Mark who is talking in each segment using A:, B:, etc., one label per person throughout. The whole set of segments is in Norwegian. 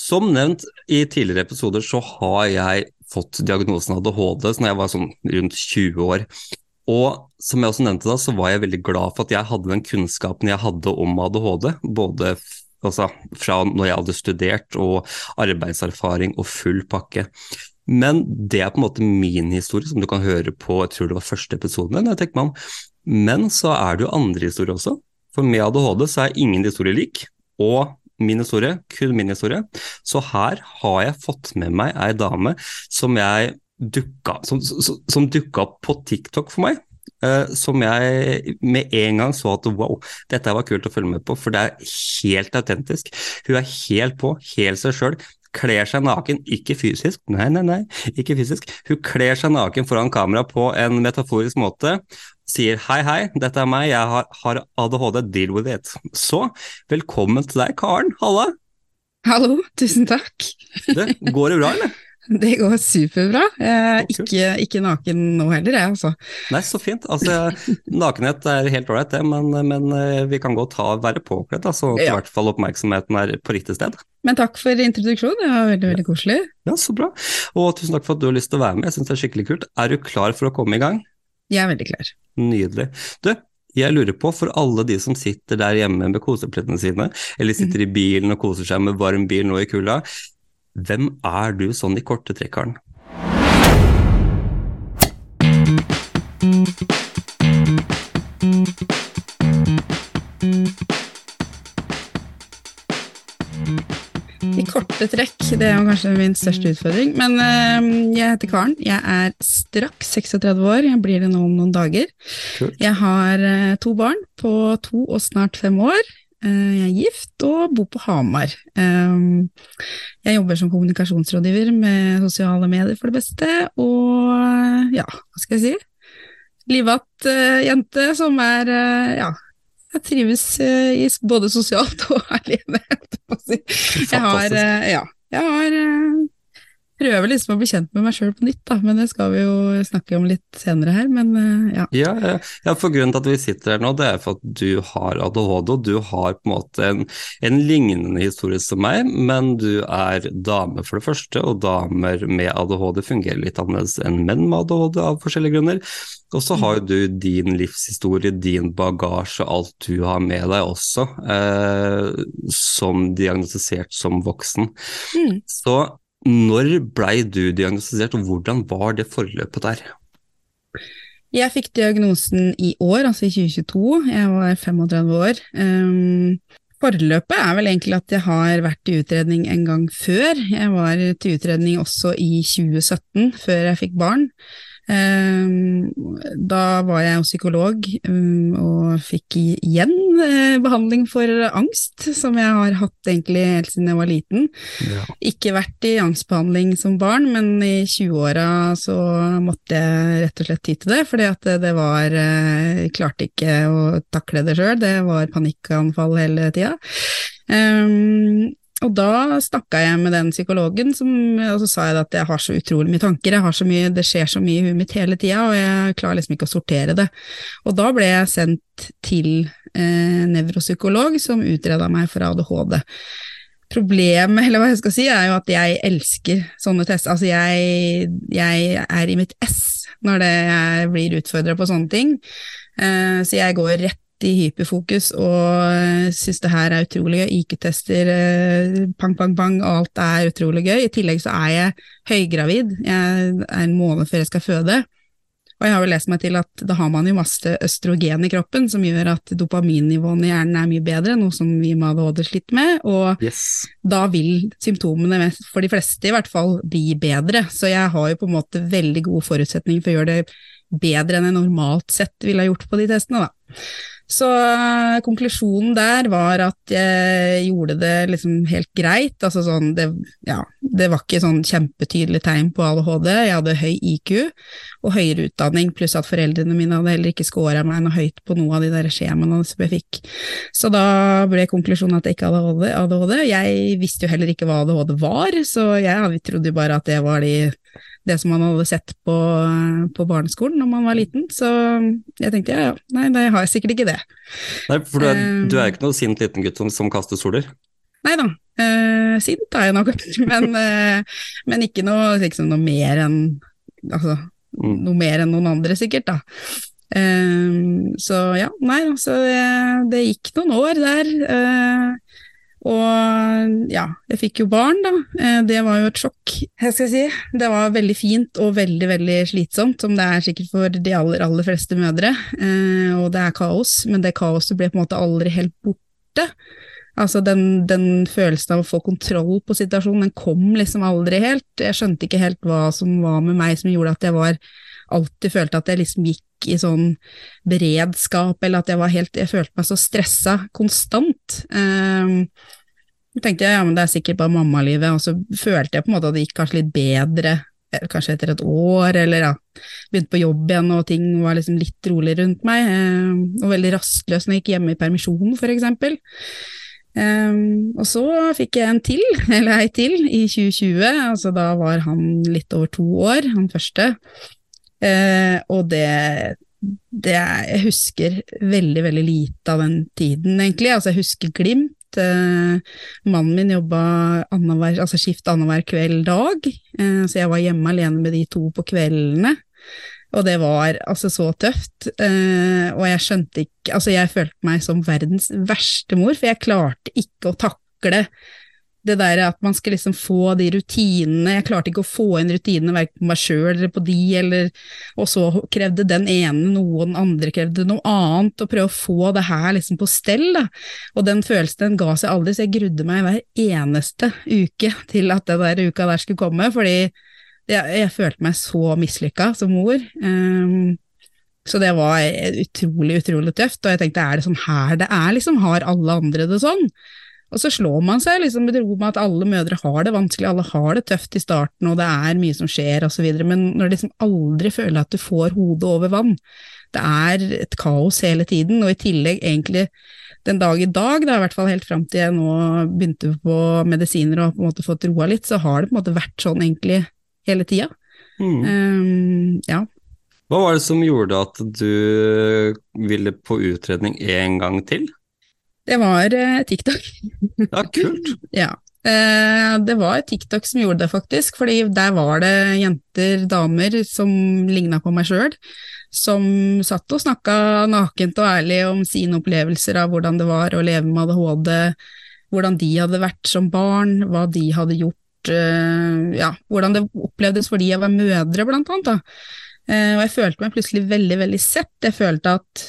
A: Som nevnt i tidligere episoder så har jeg fått diagnosen ADHD når jeg var sånn rundt 20 år. Og som jeg også nevnte da, så var jeg veldig glad for at jeg hadde den kunnskapen jeg hadde om ADHD. Både altså, fra når jeg hadde studert og arbeidserfaring og full pakke. Men det er på en måte min historie, som du kan høre på jeg tror det var første episoden. når jeg tenker meg om. Men så er det jo andre historier også. For med ADHD så er ingen historie lik. Og min historie, kun min historie. Så her har jeg fått med meg ei dame som jeg dukka, som, som, som dukka opp på TikTok for meg. Uh, som jeg med en gang så at wow, dette var kult å følge med på, for det er helt autentisk. Hun er helt på, helt seg sjøl. Kler seg naken, ikke fysisk, nei, nei, nei, ikke fysisk. Hun kler seg naken foran kamera på en metaforisk måte, sier hei, hei, dette er meg, jeg har, har ADHD, deal with it. Så velkommen til deg, Karen. Halla!
B: Hallo, tusen takk.
A: Det, går det bra, eller?
B: Det går superbra. Eh, ikke, ikke, naken nå heller, jeg altså.
A: Nei, så fint. Altså, nakenhet er helt ålreit det, men, men, eh, vi kan godt ta, være påkledd, så ja. i hvert fall oppmerksomheten er på riktig sted.
B: Men takk for introduksjonen, det var veldig veldig koselig.
A: Ja, Så bra. Og tusen takk for at du har lyst til å være med, jeg syns det er skikkelig kult. Er du klar for å komme i gang?
B: Jeg er veldig klar.
A: Nydelig. Du, jeg lurer på, for alle de som sitter der hjemme med koseplettene sine, eller sitter i bilen og koser seg med varm bil nå i kulda, hvem er du sånn i korte trekk, Karen?
B: I korte trekk, det er kanskje min største utfordring. Men uh, jeg heter Karen. Jeg er straks 36 år, jeg blir det nå om noen dager. Kult. Jeg har uh, to barn på to og snart fem år. Eh, jeg er gift og bor på Hamar. Eh, jeg jobber som kommunikasjonsrådgiver med sosiale medier for det beste, og ja, hva skal jeg si? Livatt jente som er ja, jeg trives i både sosialt og alene. Jeg har, ja, jeg har prøver liksom å bli kjent med meg sjøl på nytt, da, men det skal vi jo snakke om litt senere her. Men ja. ja.
A: ja. Ja, for grunnen til at vi sitter her nå, det er for at du har ADHD, og du har på en måte en, en, lignende historie som meg, men du er dame for det første, og damer med ADHD fungerer litt annerledes enn menn med ADHD av forskjellige grunner. Og så har jo du din livshistorie, din bagasje, alt du har med deg også, eh, som diagnostisert som voksen. Mm. Så når blei du diagnostisert, og hvordan var det forløpet der?
B: Jeg fikk diagnosen i år, altså i 2022. Jeg var 35 år. Um, forløpet er vel egentlig at jeg har vært i utredning en gang før. Jeg var til utredning også i 2017, før jeg fikk barn. Ehm, da var jeg psykolog um, og fikk igjen eh, behandling for angst, som jeg har hatt egentlig helt siden jeg var liten. Ja. Ikke vært i angstbehandling som barn, men i 20-åra så måtte jeg rett og slett ty til det, fordi at det var Jeg eh, klarte ikke å takle det sjøl, det var panikkanfall hele tida. Um, og da snakka jeg med den psykologen, som, og så sa jeg at jeg har så utrolig mye tanker, mye, det skjer så mye i huet mitt hele tida, og jeg klarer liksom ikke å sortere det. Og da ble jeg sendt til eh, nevropsykolog, som utreda meg for ADHD. Problemet, eller hva jeg skal si, er jo at jeg elsker sånne tester. Altså, jeg, jeg er i mitt ess når det, jeg blir utfordra på sånne ting. Eh, så jeg går rett i hyperfokus og syns det her er utrolig gøy. IQ-tester, eh, pang, pang, pang, alt er utrolig gøy. I tillegg så er jeg høygravid, jeg er en måned før jeg skal føde. Og jeg har jo lest meg til at da har man jo masse østrogen i kroppen, som gjør at dopaminnivåene i hjernen er mye bedre, noe som vi med ADHD sliter med, og yes. da vil symptomene, for de fleste i hvert fall, bli bedre. Så jeg har jo på en måte veldig gode forutsetninger for å gjøre det bedre enn jeg normalt sett ville ha gjort på de testene, da. Så uh, konklusjonen der var at jeg gjorde det liksom helt greit. Altså sånn, det, ja, det var ikke sånn kjempetydelig tegn på ADHD. Jeg hadde høy IQ og høyere utdanning, pluss at foreldrene mine hadde heller ikke scora meg noe høyt på noe av de der skjemaene som jeg fikk. Så da ble konklusjonen at jeg ikke hadde ADHD. Jeg visste jo heller ikke hva ADHD var, så jeg trodde jo bare at det var de det som man hadde sett på, på, barneskolen når man var liten. Så jeg tenkte ja, nei, nei, jeg har jeg sikkert ikke det.
A: Nei, for du er, du er ikke noe sint liten gutt som, som kaster soler?
B: nei da. uh, sint er jeg nok, men, uh, men ikke noe, liksom, noe mer enn altså, mm. noe mer enn noen andre, sikkert, da. Uh, så ja, nei, altså det, det, gikk noen år der. Uh, og ja, jeg fikk jo barn, da. Uh, det var jo et sjokk, jeg skal si. Det var veldig fint og veldig, veldig slitsomt, som det er sikkert for de aller, aller fleste mødre. Uh, og det er kaos, men det kaoset ble på en måte aldri helt borte. Altså den, den, følelsen av å få kontroll på situasjonen, den kom liksom aldri helt. Jeg skjønte ikke helt hva som var med meg som gjorde at jeg var alltid følte at jeg liksom gikk i sånn beredskap, eller at jeg var helt Jeg følte meg så stressa konstant. Um, tenkte jeg ja, men det er sikkert bare mammalivet, og så følte jeg på en måte at det gikk kanskje litt bedre eh, kanskje etter et år, eller ja, begynte på jobb igjen og ting var liksom litt rolig rundt meg, eh, og veldig rastløs når jeg gikk hjemme i permisjon, for eksempel. Um, og så fikk jeg en til, eller ei til, i 2020. altså Da var han litt over to år, han første. Uh, og det, det Jeg husker veldig, veldig lite av den tiden, egentlig. Altså, jeg husker glimt. Eh, mannen min jobba altså skift annenhver kveld dag, eh, så jeg var hjemme alene med de to på kveldene. Og det var altså så tøft. Uh, og jeg skjønte ikke Altså, jeg følte meg som verdens verste mor, for jeg klarte ikke å takle det der at man skal liksom få de rutinene Jeg klarte ikke å få inn rutinene verken på meg sjøl eller på de, eller Og så krevde den ene noe, den andre krevde noe annet, og prøve å få det her liksom på stell, da. Og den følelsen den ga seg aldri, så jeg grudde meg hver eneste uke til at den der uka der skulle komme, fordi jeg, jeg følte meg så mislykka som mor. Um, så det var utrolig, utrolig tøft, og jeg tenkte er det sånn her det er, liksom, har alle andre det sånn? Og så slår man seg liksom med ro med at alle mødre har det vanskelig, alle har det tøft i starten, og det er mye som skjer, videre, men når du liksom aldri føler at du får hodet over vann, det er et kaos hele tiden, og i tillegg egentlig den dag i dag, da, i hvert fall helt fram til jeg nå begynte på medisiner og på en måte fått roa litt, så har det på en måte vært sånn egentlig hele tida. Mm. Um, ja.
A: Hva var det som gjorde at du ville på utredning en gang til?
B: Det var eh, TikTok.
A: ja, kult.
B: ja. Eh, det var TikTok som gjorde det, faktisk, fordi der var det jenter, damer, som ligna på meg sjøl, som satt og snakka nakent og ærlig om sine opplevelser av hvordan det var å leve med ADHD, hvordan de hadde vært som barn, hva de hadde gjort Eh, ja, hvordan det opplevdes fordi jeg var mødre, blant annet. Da. Eh, og jeg følte meg plutselig veldig, veldig sett. Jeg følte at,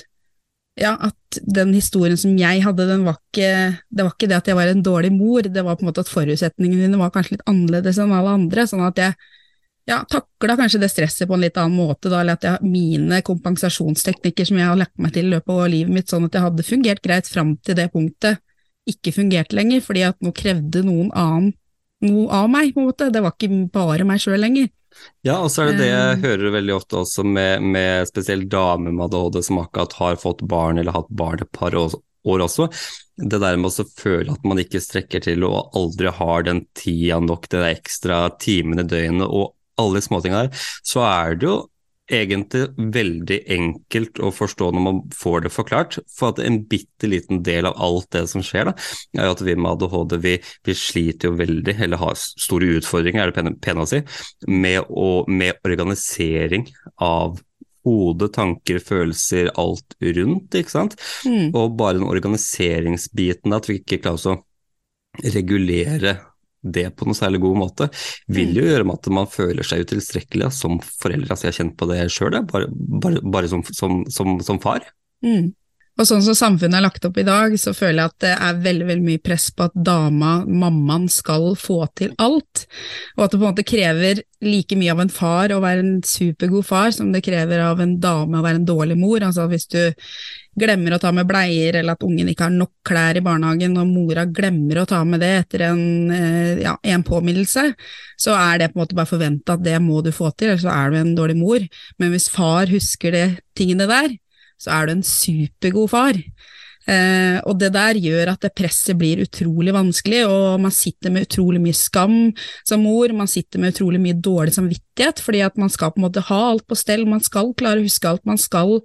B: ja, at den historien som jeg hadde, var ikke, det var ikke det at jeg var en dårlig mor, det var på en måte at forutsetningene mine var kanskje litt annerledes enn alle andre. sånn at jeg ja, takla kanskje det stresset på en litt annen måte, da, eller at jeg, mine kompensasjonsteknikker som jeg har lagt meg til i løpet av livet mitt, sånn at jeg hadde fungert greit fram til det punktet ikke fungerte lenger, fordi at nå krevde noen annen noe av meg, på en måte. Det var ikke bare meg sjøl lenger.
A: Ja, og så er det det jeg eh. hører veldig ofte også med, med spesielt damer med ADHD som akkurat har fått barn eller hatt barn et par år, år også. Det der med å føle at man ikke strekker til og aldri har den tida nok, det ekstra timene i døgnet og alle småtinga der, så er det jo egentlig veldig enkelt å forstå når man får det forklart. For at en bitte liten del av alt det som skjer, da, er at vi med ADHD vi, vi sliter jo veldig, eller har store utfordringer, er det pene, pene å si, med, å, med organisering av hode, tanker, følelser, alt rundt, ikke sant. Mm. Og bare den organiseringsbiten, at vi ikke klarer å regulere det på noen særlig god måte, vil jo mm. gjøre med at man føler seg utilstrekkelig som foreldre. Altså jeg har kjent på det sjøl, bare, bare, bare som, som, som, som, far.
B: Mm. Og sånn som samfunnet er lagt opp i dag, så føler jeg at det er veldig veldig mye press på at dama, mammaen, skal få til alt, og at det på en måte krever like mye av en far å være en supergod far som det krever av en dame å være en dårlig mor. Altså hvis du glemmer å ta med bleier, eller at ungen ikke har nok klær i barnehagen, og mora glemmer å ta med det etter en, eh, ja, en påminnelse, så er det på en måte bare forventa at det må du få til, eller så er du en dårlig mor. Men hvis far husker de tingene der, så er du en supergod far. Eh, og det der gjør at det presset blir utrolig vanskelig, og man sitter med utrolig mye skam som mor, man sitter med utrolig mye dårlig samvittighet, fordi at man skal på en måte ha alt på stell, man skal klare å huske alt, man skal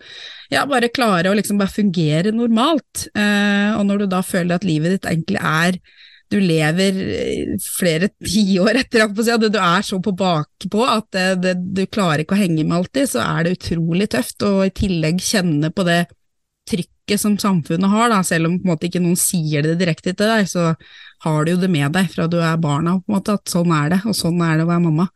B: ja, bare klare å liksom bare fungere normalt. Eh, og når du da føler at livet ditt egentlig er du lever flere tiår etter, at du er så på bakpå at det, det, du klarer ikke å henge med alltid, så er det utrolig tøft. Og i tillegg kjenne på det trykket som samfunnet har, da, selv om på en måte ikke noen sier det direkte til deg, så har du jo det med deg fra du er barna, på en måte, at sånn er det, og sånn er det å være mamma.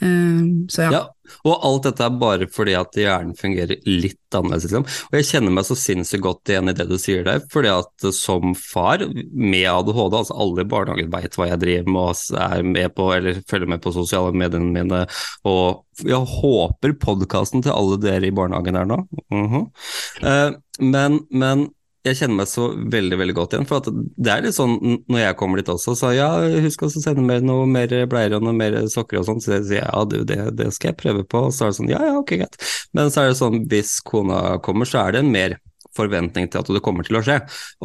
B: Uh, så ja.
A: ja. Og alt dette er bare fordi at hjernen fungerer litt annerledes, liksom. Og jeg kjenner meg så sinnssykt godt igjen i det du sier der, fordi at som far med ADHD, altså alle i barnehagen veit hva jeg driver med og er med på, eller følger med på sosiale mediene mine, og jeg håper podkasten til alle dere i barnehagen er nå. Mm -hmm. men, men jeg kjenner meg så veldig veldig godt igjen. For det er litt sånn når jeg kommer dit også, så ja, husk å sende med noe mer bleier og noe mer sokker og sånn. Så jeg sier ja, du, det, det, skal jeg prøve på. Og så er det sånn ja, ja, ok, greit. Men så er det sånn hvis kona kommer, så er det en mer forventning til at det kommer til å skje.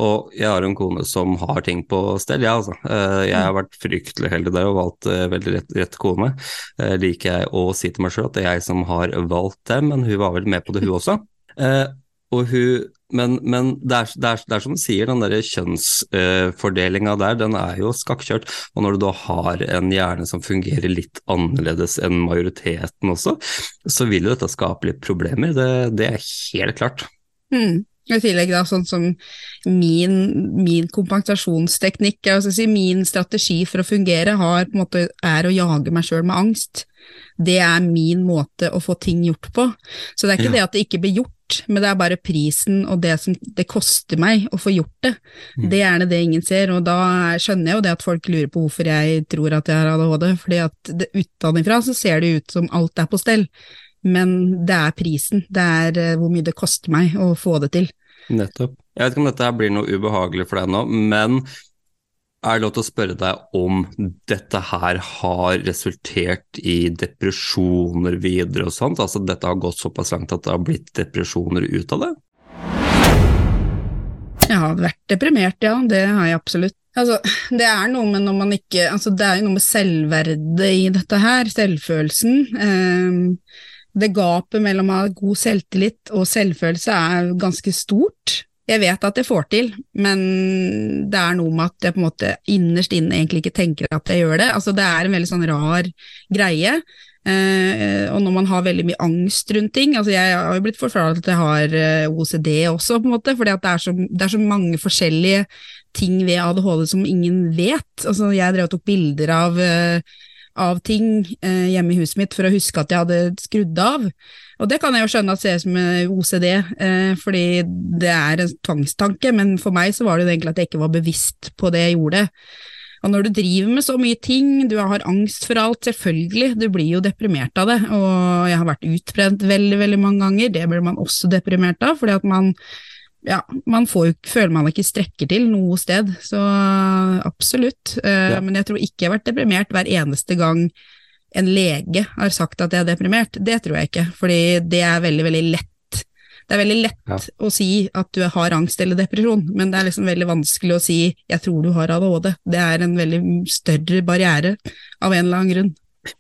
A: Og jeg har en kone som har ting på stell, ja, altså. Eh, jeg har vært fryktelig heldig der og valgt eh, veldig rett, rett kone. Eh, liker jeg å si til meg sjøl at det er jeg som har valgt det, men hun var vel med på det, hun også. Og hun men, men det, er, det, er, det, er, som du sier, den der kjønnsfordelinga der, den er jo skakkjørt. Og når du da har en hjerne som fungerer litt annerledes enn majoriteten også, så vil jo dette skape litt problemer. Det, det er helt klart.
B: Mm. I tillegg da, sånn som min, min kompensasjonsteknikk, altså si, min strategi for å fungere har, måte, er å jage meg sjøl med angst. Det er min måte å få ting gjort på. Så det er ikke ja. det at det ikke blir gjort, men det er bare prisen og det som det koster meg å få gjort det. Mm. Det er gjerne det ingen ser, og da skjønner jeg jo det at folk lurer på hvorfor jeg tror at jeg har ADHD, fordi at det, utenfra så ser det ut som alt er på stell, men det er prisen, det er uh, hvor mye det koster meg å få det til.
A: Nettopp. Jeg vet ikke om dette blir noe ubehagelig for deg nå, men er det lov til å spørre deg om dette her har resultert i depresjoner videre og sånt? Altså dette har gått såpass langt at det har blitt depresjoner ut av det?
B: Jeg har vært deprimert, ja. Det har jeg absolutt. Altså, det er noe med når man ikke altså, Det er jo noe med selvverdet i dette her, selvfølelsen. Eh, det gapet mellom å ha god selvtillit og selvfølelse er ganske stort. Jeg vet at jeg får til, men det er noe med at jeg på en måte innerst inne egentlig ikke tenker at jeg gjør det. Altså Det er en veldig sånn rar greie. Eh, og når man har veldig mye angst rundt ting altså Jeg har jo blitt forklart at jeg har eh, OCD også, på en måte, fordi det er, så, det er så mange forskjellige ting ved ADHD som ingen vet. Altså Jeg drev og tok bilder av eh, av ting eh, hjemme i huset mitt for å huske at jeg hadde skrudd av. Og det kan jeg jo skjønne at ser ut som OCD, eh, fordi det er en tvangstanke, men for meg så var det jo egentlig at jeg ikke var bevisst på det jeg gjorde. Og når du driver med så mye ting, du har angst for alt, selvfølgelig, du blir jo deprimert av det. Og jeg har vært utbrent veldig, veldig mange ganger, det blir man også deprimert av, fordi at man ja, man får føler man ikke strekker til noe sted, så absolutt. Uh, ja. Men jeg tror ikke jeg har vært deprimert hver eneste gang en lege har sagt at jeg er deprimert. Det tror jeg ikke, fordi det er veldig, veldig lett. Det er veldig lett ja. å si at du har angst eller depresjon, men det er liksom veldig vanskelig å si 'jeg tror du har ADHD'. Det er en veldig større barriere av en eller annen grunn.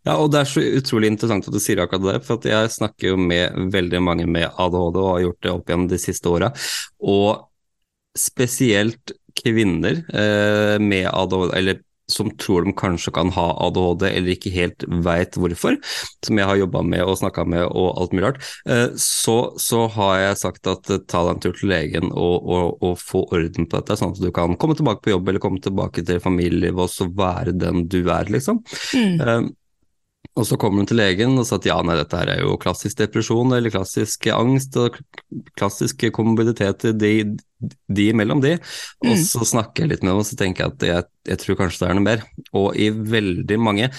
A: Ja, og det er så utrolig interessant at du sier akkurat det, for jeg snakker jo med veldig mange med ADHD og har gjort det opp gjennom de siste åra, og spesielt kvinner eh, med ADHD, eller som tror de kanskje kan ha ADHD eller ikke helt veit hvorfor, som jeg har jobba med og snakka med og alt mulig rart, eh, så, så, har jeg sagt at eh, ta deg en tur til legen og, og, og, få orden på dette, sånn at du kan komme tilbake på jobb eller komme tilbake til familielivet og så være den du er, liksom. Mm. Og så kommer hun til legen og sa at ja, nei, dette her er jo klassisk depresjon eller klassisk angst og klassisk komorbiditeter de, de imellom de. Og mm. så snakker jeg litt med dem og så tenker jeg at jeg, jeg, tror kanskje det er noe mer. Og i veldig mange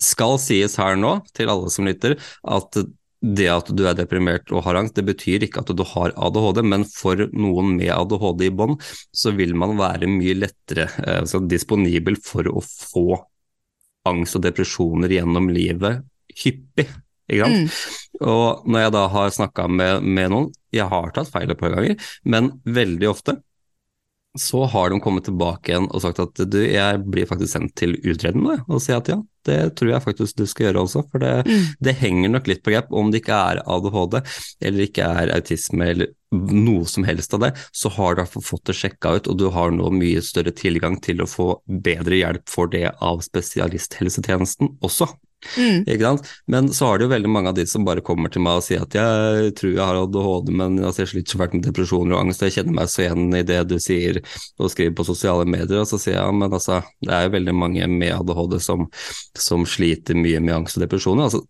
A: skal sies her nå, til alle som lytter, at det at du er deprimert og har angst, det betyr ikke at du har ADHD, men for noen med ADHD i bånd, så vil man være mye lettere eh, altså disponibel for å få angst og depresjoner gjennom livet hyppig. Ikke sant? Mm. Og når jeg da har snakka med, med, noen, jeg har tatt feil et par ganger, men veldig ofte så har de kommet tilbake igjen og sagt at du, jeg blir faktisk sendt til utredning nå, og sier at ja, det tror jeg faktisk du skal gjøre også. For det, mm. det henger nok litt på grep. Om det ikke er ADHD eller ikke er autisme eller noe som helst av det, så har du fått det sjekka ut, og du har nå mye større tilgang til å få bedre hjelp for det av spesialisthelsetjenesten også. Mm. Men så har det jo veldig mange av de som bare kommer til meg og sier at jeg tror jeg har ADHD, men altså, jeg sliter så fælt med depresjoner og angst, jeg kjenner meg så igjen i det du sier og skriver på sosiale medier. Og så sier jeg men altså, det er jo veldig mange med ADHD som, som sliter mye med angst og depresjoner. altså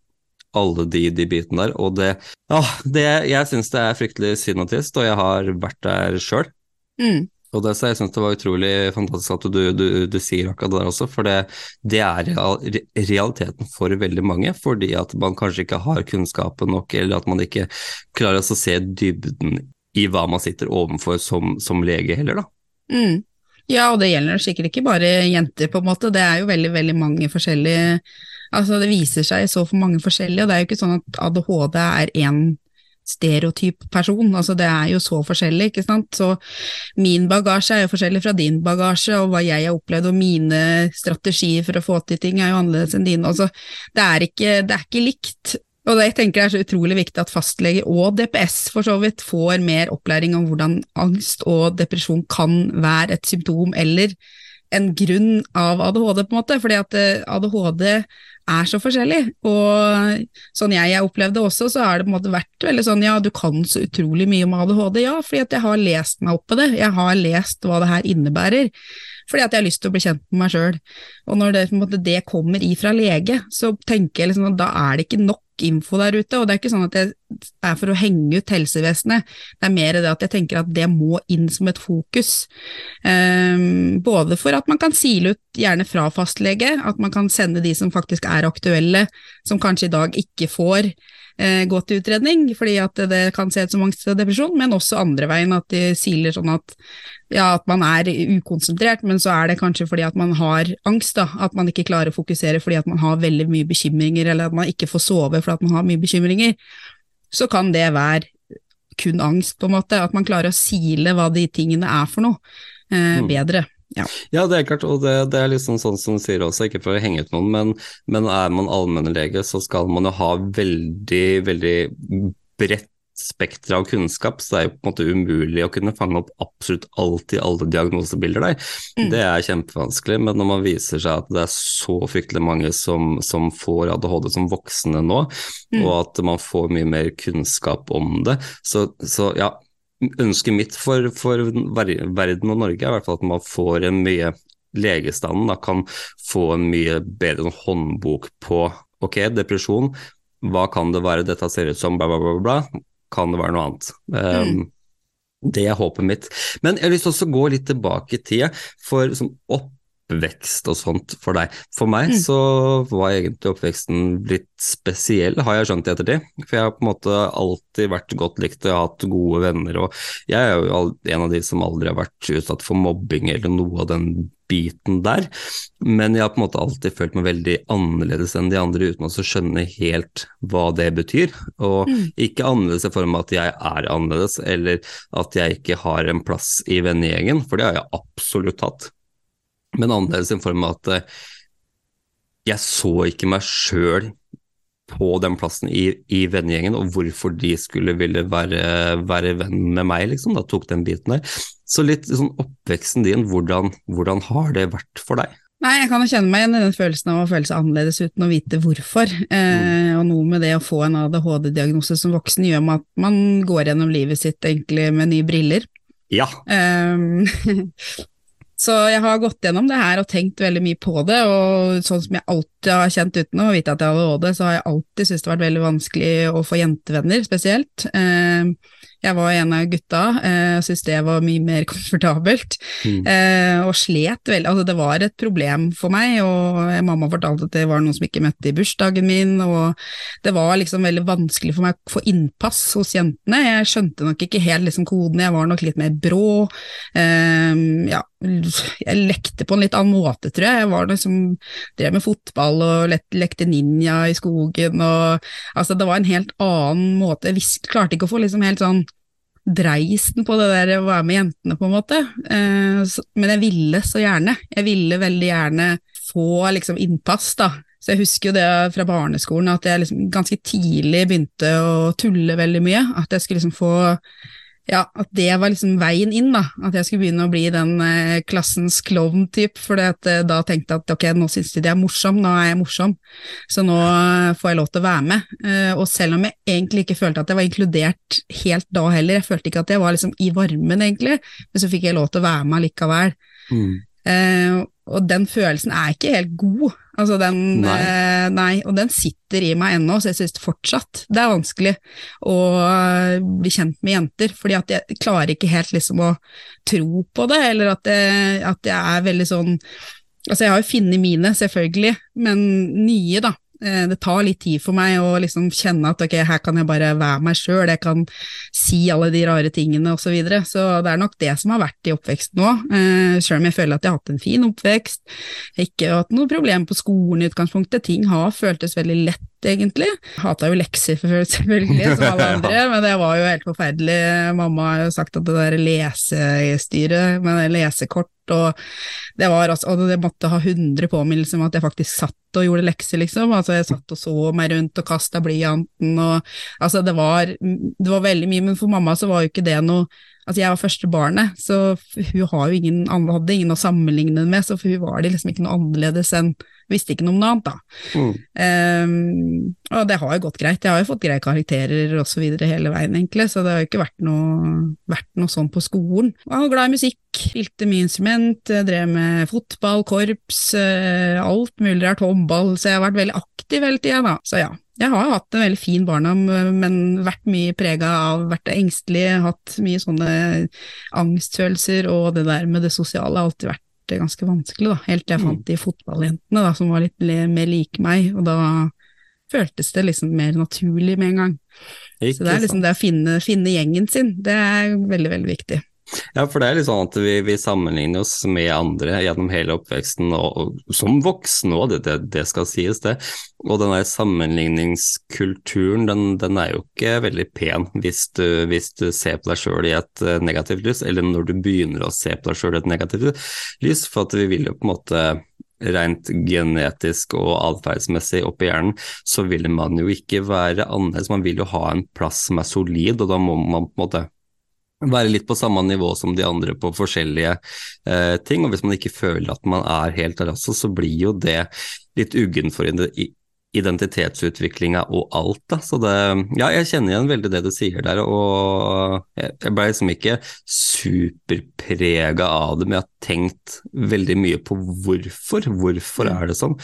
A: alle de, de bitene der. Og det, ja, det Jeg syns det er fryktelig synd og trist, og jeg har vært der sjøl. Mm. Og det, så jeg syns det var utrolig fantastisk at du, du, du, sier akkurat det der også, for det, det er realiteten for veldig mange. Fordi at man kanskje ikke har kunnskapen nok, eller at man ikke klarer å se dybden i hva man sitter overfor som, som lege heller, da.
B: Mm. Ja, og det gjelder sikkert ikke bare jenter, på en måte. Det er jo veldig, veldig mange forskjellige Altså, det viser seg så for mange forskjellige, og det er jo ikke sånn at ADHD er én stereotyp person. Altså det er jo så forskjellig, ikke sant. Så min bagasje er jo forskjellig fra din bagasje, og hva jeg har opplevd og mine strategier for å få til ting er jo annerledes enn dine. Altså, det er ikke, det er ikke likt. Og det jeg tenker det er så utrolig viktig at fastlege og DPS for så vidt får mer opplæring om hvordan angst og depresjon kan være et symptom eller en grunn av ADHD, på en måte. Fordi at eh, ADHD er så forskjellig. Og sånn jeg har opplevd det også, så har det på en måte vært veldig sånn ja, du kan så utrolig mye om ADHD. Ja, fordi at jeg har lest meg opp på det. Jeg har lest hva det her innebærer. Fordi at jeg har lyst til å bli kjent med meg sjøl. Og når det, måte, det kommer ifra lege, så tenker jeg liksom at da er det ikke nok info der ute. Og det er ikke sånn at det er for å henge ut helsevesenet, det er mer det at jeg tenker at det må inn som et fokus. Um, både for at man kan sile ut, gjerne fra fastlege, at man kan sende de som faktisk er aktuelle, som kanskje i dag ikke får gå til utredning, fordi at det kan se ut som angst og depresjon, men også andre veien, at de siler sånn at, ja, at man er ukonsentrert, men så er det kanskje fordi at man har angst, da, at man ikke klarer å fokusere fordi at man har veldig mye bekymringer, eller at man ikke får sove fordi at man har mye bekymringer, så kan det være kun angst, på en måte, at man klarer å sile hva de tingene er for noe, eh, mm. bedre.
A: Ja. ja. det er klart, og det, det er liksom sånn som du sier også, ikke for å henge ut noen, men, men er man allmennlege, så skal man jo ha veldig, veldig bredt spekter av kunnskap, så det er jo på en måte umulig å kunne fange opp absolutt alt i alle diagnosebilder der. Mm. Det er kjempevanskelig, men når man viser seg at det er så fryktelig mange som, som får ADHD som voksne nå, mm. og at man får mye mer kunnskap om det, så, så ja, ønsket mitt for, for, verden og Norge er i hvert fall at man får en mye Legestanden da, kan få en mye bedre håndbok på ok, depresjon, hva kan det være dette ser ut som, bla, bla, bla, bla. kan det være noe annet. Um, Det er håpet mitt. Men jeg har lyst til å gå litt tilbake i tida, for sånn opp oppvekst og sånt for deg. For meg mm. så var egentlig oppveksten litt spesiell, har jeg skjønt i ettertid. For jeg har på en måte alltid vært godt likt og hatt gode venner, og jeg er jo en av de som aldri har vært utsatt for mobbing eller noe av den biten der. Men jeg har på en måte alltid følt meg veldig annerledes enn de andre, uten å skjønne helt hva det betyr. Og mm. ikke annerledes i form av at jeg er annerledes, eller at jeg ikke har en plass i vennegjengen, for det har jeg absolutt hatt men annerledes i form av at eh, jeg så ikke meg sjøl på den plassen i, i vennegjengen, og hvorfor de skulle ville være, være, venn med meg, liksom, da tok den biten der. Så litt sånn oppveksten din, hvordan, hvordan har det vært for deg?
B: Nei, jeg kan jo kjenne meg igjen i den følelsen av å føle seg annerledes uten å vite hvorfor. Eh, mm. og noe med det å få en ADHD-diagnose som voksen gjør med at man går gjennom livet sitt egentlig med nye briller.
A: Ja.
B: Um, Så jeg har gått gjennom det her og tenkt veldig mye på det, og sånn som jeg alltid har kjent uten å vite at jeg hadde ADHD, så har jeg alltid syntes det har vært veldig vanskelig å få jentevenner, spesielt. Eh, jeg var en av gutta eh, og syntes det var mye mer komfortabelt, mm. eh, og slet veldig. Altså, det var et problem for meg, og mamma fortalte at det var noen som ikke møtte i bursdagen min, og det var liksom veldig vanskelig for meg å få innpass hos jentene. Jeg skjønte nok ikke helt liksom koden, jeg var nok litt mer brå. Ja, jeg lekte på en litt annen måte, tror jeg. Jeg var liksom, drev med fotball og lekte ninja i skogen og altså Det var en helt annen måte. Jeg visste, klarte ikke å få liksom helt sånn dreisen på det der å være med jentene, på en måte. Eh, så, men jeg ville så gjerne. Jeg ville veldig gjerne få liksom innpass, da. Så jeg husker jo det fra barneskolen, at jeg liksom ganske tidlig begynte å tulle veldig mye. At jeg skulle liksom få ja, at det var liksom veien inn, da. At jeg skulle begynne å bli den eh, klassens klovn-type. For eh, da tenkte jeg at ok, nå syns de det er morsom, nå er jeg morsom. Så nå eh, får jeg lov til å være med. Eh, og selv om jeg egentlig ikke følte at jeg var inkludert helt da heller, jeg følte ikke at jeg var liksom i varmen, egentlig, men så fikk jeg lov til å være med likevel. Mm. Eh, og den følelsen er ikke helt god. Altså den, nei. Eh, nei. og den sitter i meg ennå, så jeg synes fortsatt det er vanskelig å eh, bli kjent med jenter. fordi at jeg klarer ikke helt liksom å tro på det, eller at, jeg, at jeg er veldig sånn Altså, jeg har jo funnet mine, selvfølgelig, men nye, da. Eh, det tar litt tid for meg å liksom kjenne at ok, her kan jeg bare være meg sjøl, jeg kan si alle de rare tingene osv. Så, videre. så det er nok det som har vært i oppveksten nå, eh, sjøl om jeg føler at jeg har hatt en fin oppvekst. Ikke hatt noe problem på skolen i utgangspunktet, ting har føltes veldig lett egentlig. Hata jo lekser selvfølgelig, som alle andre, men det var jo helt forferdelig. Mamma har jo sagt at det der lesestyret med lesekort og det var altså, og det måtte ha 100 påminnelser om at jeg faktisk satt og gjorde lekser, liksom. Altså, jeg satt og så meg rundt og kasta blyanten og Altså, det var, det var veldig mye, men for mamma så var jo ikke det noe Altså, jeg var første barnet, så hun ingen, hadde ingen å sammenligne med, så for hun var det liksom ikke noe annerledes enn Visste ikke noe om noe annet, da. Mm. Um, og det har jo gått greit, jeg har jo fått greie karakterer og så videre hele veien, egentlig, så det har jo ikke vært noe, vært noe sånn på skolen. Jeg var glad i musikk, spilte mye instrument, drev med fotball, korps, uh, alt mulig rart, håndball, så jeg har vært veldig aktiv hele tida, da. Så ja, jeg har hatt en veldig fin barndom, men vært mye prega av, vært engstelig, hatt mye sånne angstfølelser, og det der med det sosiale har alltid vært ganske vanskelig, da. Helt til jeg mm. fant de fotballjentene da, som var litt mer like meg, og da føltes det liksom mer naturlig med en gang. Ikke Så det er liksom det å finne, finne gjengen sin, det er veldig, veldig viktig.
A: Ja, for det er litt sånn at vi, vi sammenligner oss med andre gjennom hele oppveksten, og, og som voksne òg, det, det, det, skal sies, det. Og den der sammenligningskulturen, den, den, er jo ikke veldig pen hvis du, hvis du ser på deg sjøl i et uh, negativt lys, eller når du begynner å se på deg sjøl i et negativt lys, for at vi vil jo på en måte rent genetisk og atferdsmessig oppi hjernen, så vil man jo ikke være annerledes. Man vil jo ha en plass som er solid, og da må man på en måte være litt på samme nivå som de andre på forskjellige eh, ting. Og hvis man ikke føler at man er helt også, så blir jo det litt uggen for identitetsutviklinga og alt. Da. Så det, ja, jeg kjenner igjen veldig det du sier der, og jeg ble liksom ikke superprega av det, men jeg har tenkt veldig mye på hvorfor. Hvorfor er det sånn?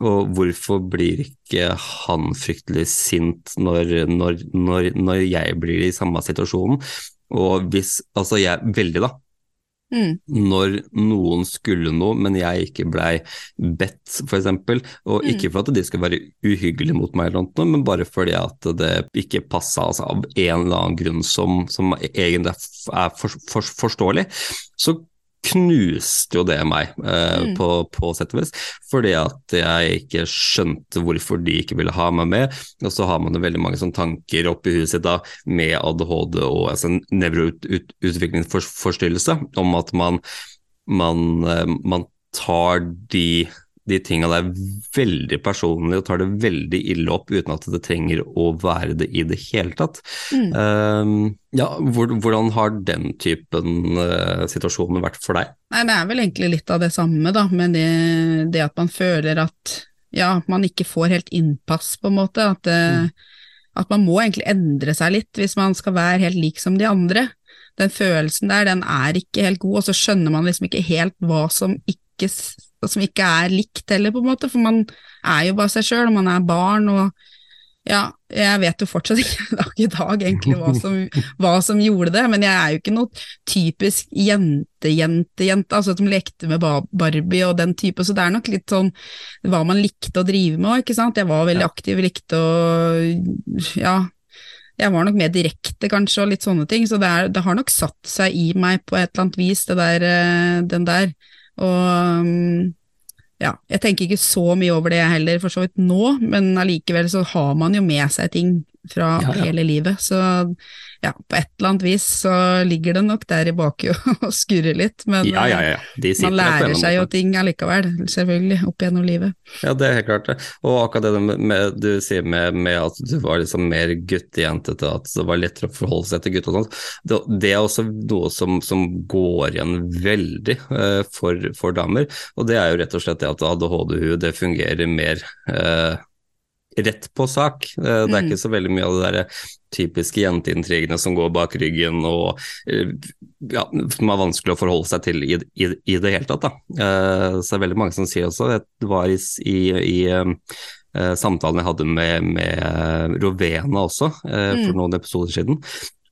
A: Og hvorfor blir ikke han fryktelig sint når, når, når, når jeg blir i samme situasjonen? Og hvis Altså, jeg Veldig, da. Mm. Når noen skulle noe, men jeg ikke blei bedt, f.eks. Og mm. ikke for at de skal være uhyggelige mot meg, eller noe, men bare fordi at det ikke passa altså, av en eller annen grunn som, som egentlig er for, for, forståelig, så knuste jo det meg, eh, mm. på, på sett og vis. Fordi at jeg ikke skjønte hvorfor de ikke ville ha meg med. Og så har man jo veldig mange sånne tanker oppi huet sitt da, med ADHD og altså, nevroutviklingsforstyrrelse, om at man, man, eh, man tar de de tinga der veldig personlig og tar det veldig ille opp uten at det trenger å være det i det hele tatt. Mm. Uh, ja, hvordan har den typen uh, situasjoner vært for deg?
B: Nei, Det er vel egentlig litt av det samme, da, med det, det at man føler at ja, man ikke får helt innpass, på en måte. At, uh, mm. at man må egentlig endre seg litt hvis man skal være helt lik som de andre. Den følelsen der, den er ikke helt god, og så skjønner man liksom ikke helt hva som ikke som ikke er likt heller, på en måte, for man er jo bare seg sjøl, og man er barn, og ja, jeg vet jo fortsatt ikke dag i dag egentlig hva som, hva som, gjorde det, men jeg er jo ikke noe typisk jente-jente-jente, altså som lekte med Barbie og den type, så det er nok litt sånn hva man likte å drive med òg, ikke sant. Jeg var veldig aktiv, likte å ja, jeg var nok mer direkte, kanskje, og litt sånne ting, så det, er, det har nok satt seg i meg på et eller annet vis, det der, eh, den der. Og mm, ja, jeg tenker ikke så mye over det heller, for så vidt nå, men allikevel så har man jo med seg ting fra
A: Ja, ja.
B: hele livet. Så ja, på et eller annet vis så ligger det nok der i bakhuet og skurrer litt, men
A: Ja, ja, ja. De
B: man lærer seg jo ting allikevel, selvfølgelig, opp gjennom livet.
A: Ja, det er helt klart det. Og akkurat det med, du sier med, med at du var liksom mer guttejentete, at det var lettere å forholde seg til gutt og sånt, det, det er også noe som, som går igjen veldig uh, for, for damer. Og det er jo rett og slett det at ADHD-hud, det fungerer mer eh, rett på sak. Eh, det er
B: Mm.
A: ikke så veldig mye av det der typiske jenteintrigene som går bak ryggen og eh, ja, som er vanskelig å forholde seg til i, i, i det hele tatt. Da. Eh, så det er veldig mange som sier også, det var i, i, eh, eh, samtalen jeg hadde med, med Rovena også, eh, for
B: Mm.
A: noen episoder siden,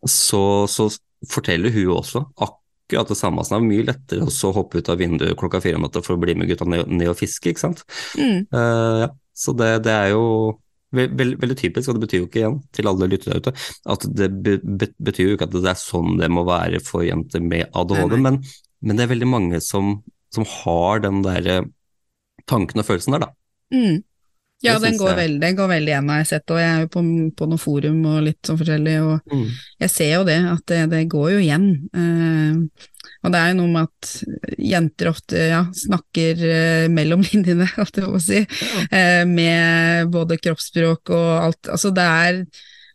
A: så, så forteller hun også akkurat det samme. Så det er mye lettere å hoppe ut av vinduet klokka fire om natta for å bli med gutta ned, ned og fiske, ikke sant.
B: Mm.
A: Uh, ja. Så det, det er jo ve veldig, veldig typisk, og det betyr jo ikke igjen til alle lyttere ute, at det be be betyr jo ikke at det er sånn det må være for jenter med ADHD,
B: Nei, nei.
A: Men, men det er veldig mange som, som har den der eh, tanken og følelsen der, da.
B: Mm. Ja, den går,
A: jeg.
B: veldig, den går veldig igjen, har jeg sett, og jeg er jo på, på noen forum og litt sånn forskjellig, og jeg ser jo det, at det, det går jo igjen. Eh, og det er jo noe med at jenter ofte ja, snakker eh, mellom linjene, holdt jeg på å si, eh, med både kroppsspråk og alt. Altså det er,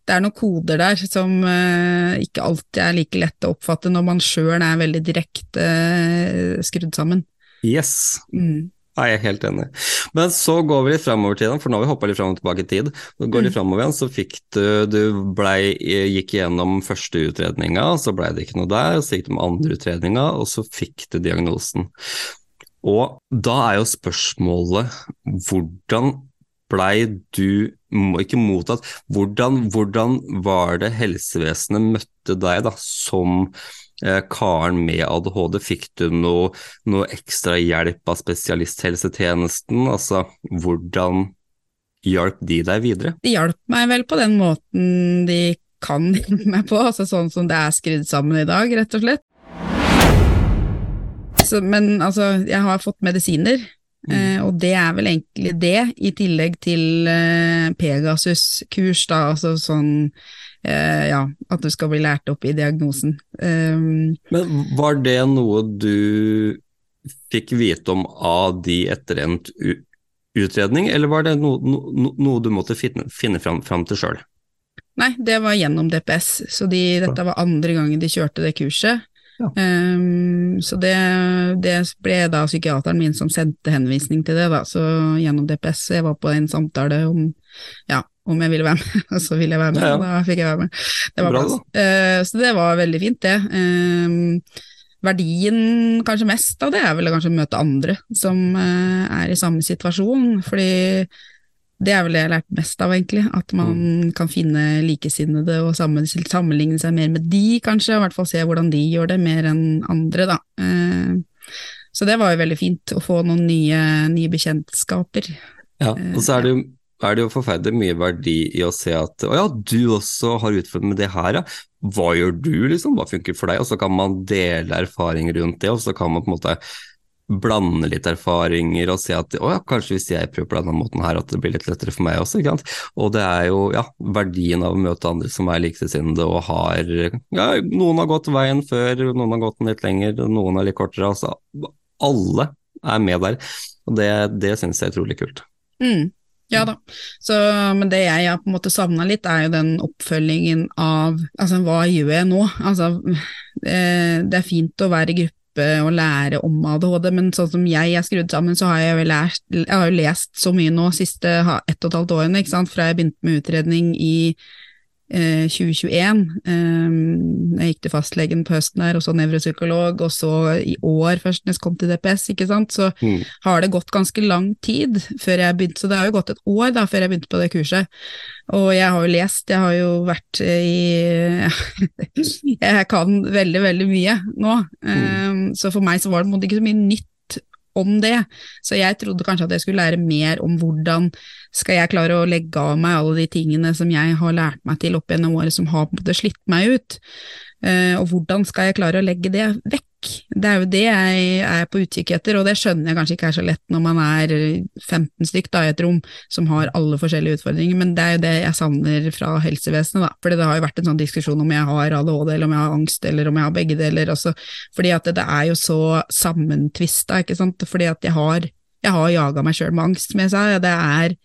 B: det er noen koder der som eh, ikke alltid er like lett å oppfatte når man sjøl er veldig direkte eh, skrudd sammen.
A: Yes,
B: Mm.
A: Ja, jeg er helt enig. Men så går vi litt framover til den, for nå har vi hoppa litt fram og tilbake i tid. Så går vi
B: Mm.
A: fremover igjen, så fikk du Du ble, gikk igjennom første utredninga, så blei det ikke noe der. Så gikk du med andre utredninga, og så fikk du diagnosen. Og da er jo spørsmålet hvordan blei du ikke mottatt hvordan, hvordan var det helsevesenet møtte deg da, som eh, karen med ADHD? Fikk du noe, noe ekstra hjelp av spesialisthelsetjenesten? Altså, hvordan hjalp de deg videre?
B: De hjalp meg vel på den måten de kan hjelpe meg på, altså sånn som det er skrudd sammen i dag, rett og slett. Så, men altså, jeg har fått medisiner, eh, og det er vel egentlig det, i tillegg til eh, Pegasus-kurs, da, altså sånn eh, ja, at du skal bli lært opp i diagnosen. Um,
A: Men var det noe du fikk vite om av de etter endt utredning, eller var det no, no, no- noe du måtte finne, finne fram, fram til sjøl?
B: Nei, det var gjennom DPS, så de, dette var andre gangen de kjørte det kurset.
A: Ja.
B: Um, så det, det ble da psykiateren min som sendte henvisning til det, da, så gjennom DPS. Jeg var på en samtale om, ja, om jeg ville være med, og så ville jeg være med,
A: Ja, ja.
B: og da fikk jeg være med. Det var
A: Bra.
B: Eh, så det var veldig fint, det. Uh, verdien kanskje mest av det er vel å kanskje møte andre som uh, er i samme situasjon, fordi det er vel det jeg har lært mest av, egentlig. At man
A: Mm.
B: kan finne likesinnede og sammen, sammenligne seg mer med de, kanskje, og i hvert fall se hvordan de gjør det, mer enn andre, da. Så det var jo veldig fint å få noen nye, nye bekjentskaper.
A: Ja, og så er det jo er det jo forferdelig mye verdi i å se at å ja, du også har utfordringer med det her, ja. Hva gjør du, liksom? Hva funker for deg? Og så kan man dele erfaring rundt det, og så kan man på en måte blande litt erfaringer og se at å ja, kanskje hvis jeg prøver på denne måten her, at det blir litt lettere for meg også, ikke sant. Og det er jo ja, verdien av å møte andre som er likesinnede og har ja, noen har gått veien før, noen har gått den litt lenger, noen er litt kortere, altså alle er med der. Og det, det synes jeg er utrolig kult.
B: Mm. Ja da, så, men det jeg har på en måte savna litt, er jo den oppfølgingen av altså hva gjør jeg nå? Altså, det er fint å være i gruppe og lære om ADHD, men sånn som jeg er skrudd sammen, så har jeg jo lært, jeg har lest så mye nå siste ett og et halvt årene, fra jeg begynte med utredning i eh, 2021. Eh, jeg gikk til fastlegen på høsten her, og så nevropsykolog, og så i år først når jeg kom til DPS, ikke sant, så
A: Mm.
B: har det gått ganske lang tid før jeg begynte, så det har jo gått et år da før jeg begynte på det kurset. Og jeg har jo lest, jeg har jo vært i Jeg kan veldig, veldig mye nå. Um, så for meg så var det ikke så mye nytt om det. Så jeg trodde kanskje at jeg skulle lære mer om hvordan skal jeg klare å legge av meg alle de tingene som jeg har lært meg til opp gjennom året som har slitt meg ut. Eh, og hvordan skal jeg klare å legge det vekk? Det er jo det jeg er på utkikk etter, og det skjønner jeg kanskje ikke er så lett når man er 15 stykk da, i et rom som har alle forskjellige utfordringer, men det er jo det jeg savner fra helsevesenet. da, fordi det har jo vært en sånn diskusjon om jeg har ADHD, eller om jeg har angst, eller om jeg har begge deler. Også, fordi at det, er jo så sammentvista, ikke sant, fordi at jeg har, jeg har jaga meg sjøl med angst, som jeg sa. Det er,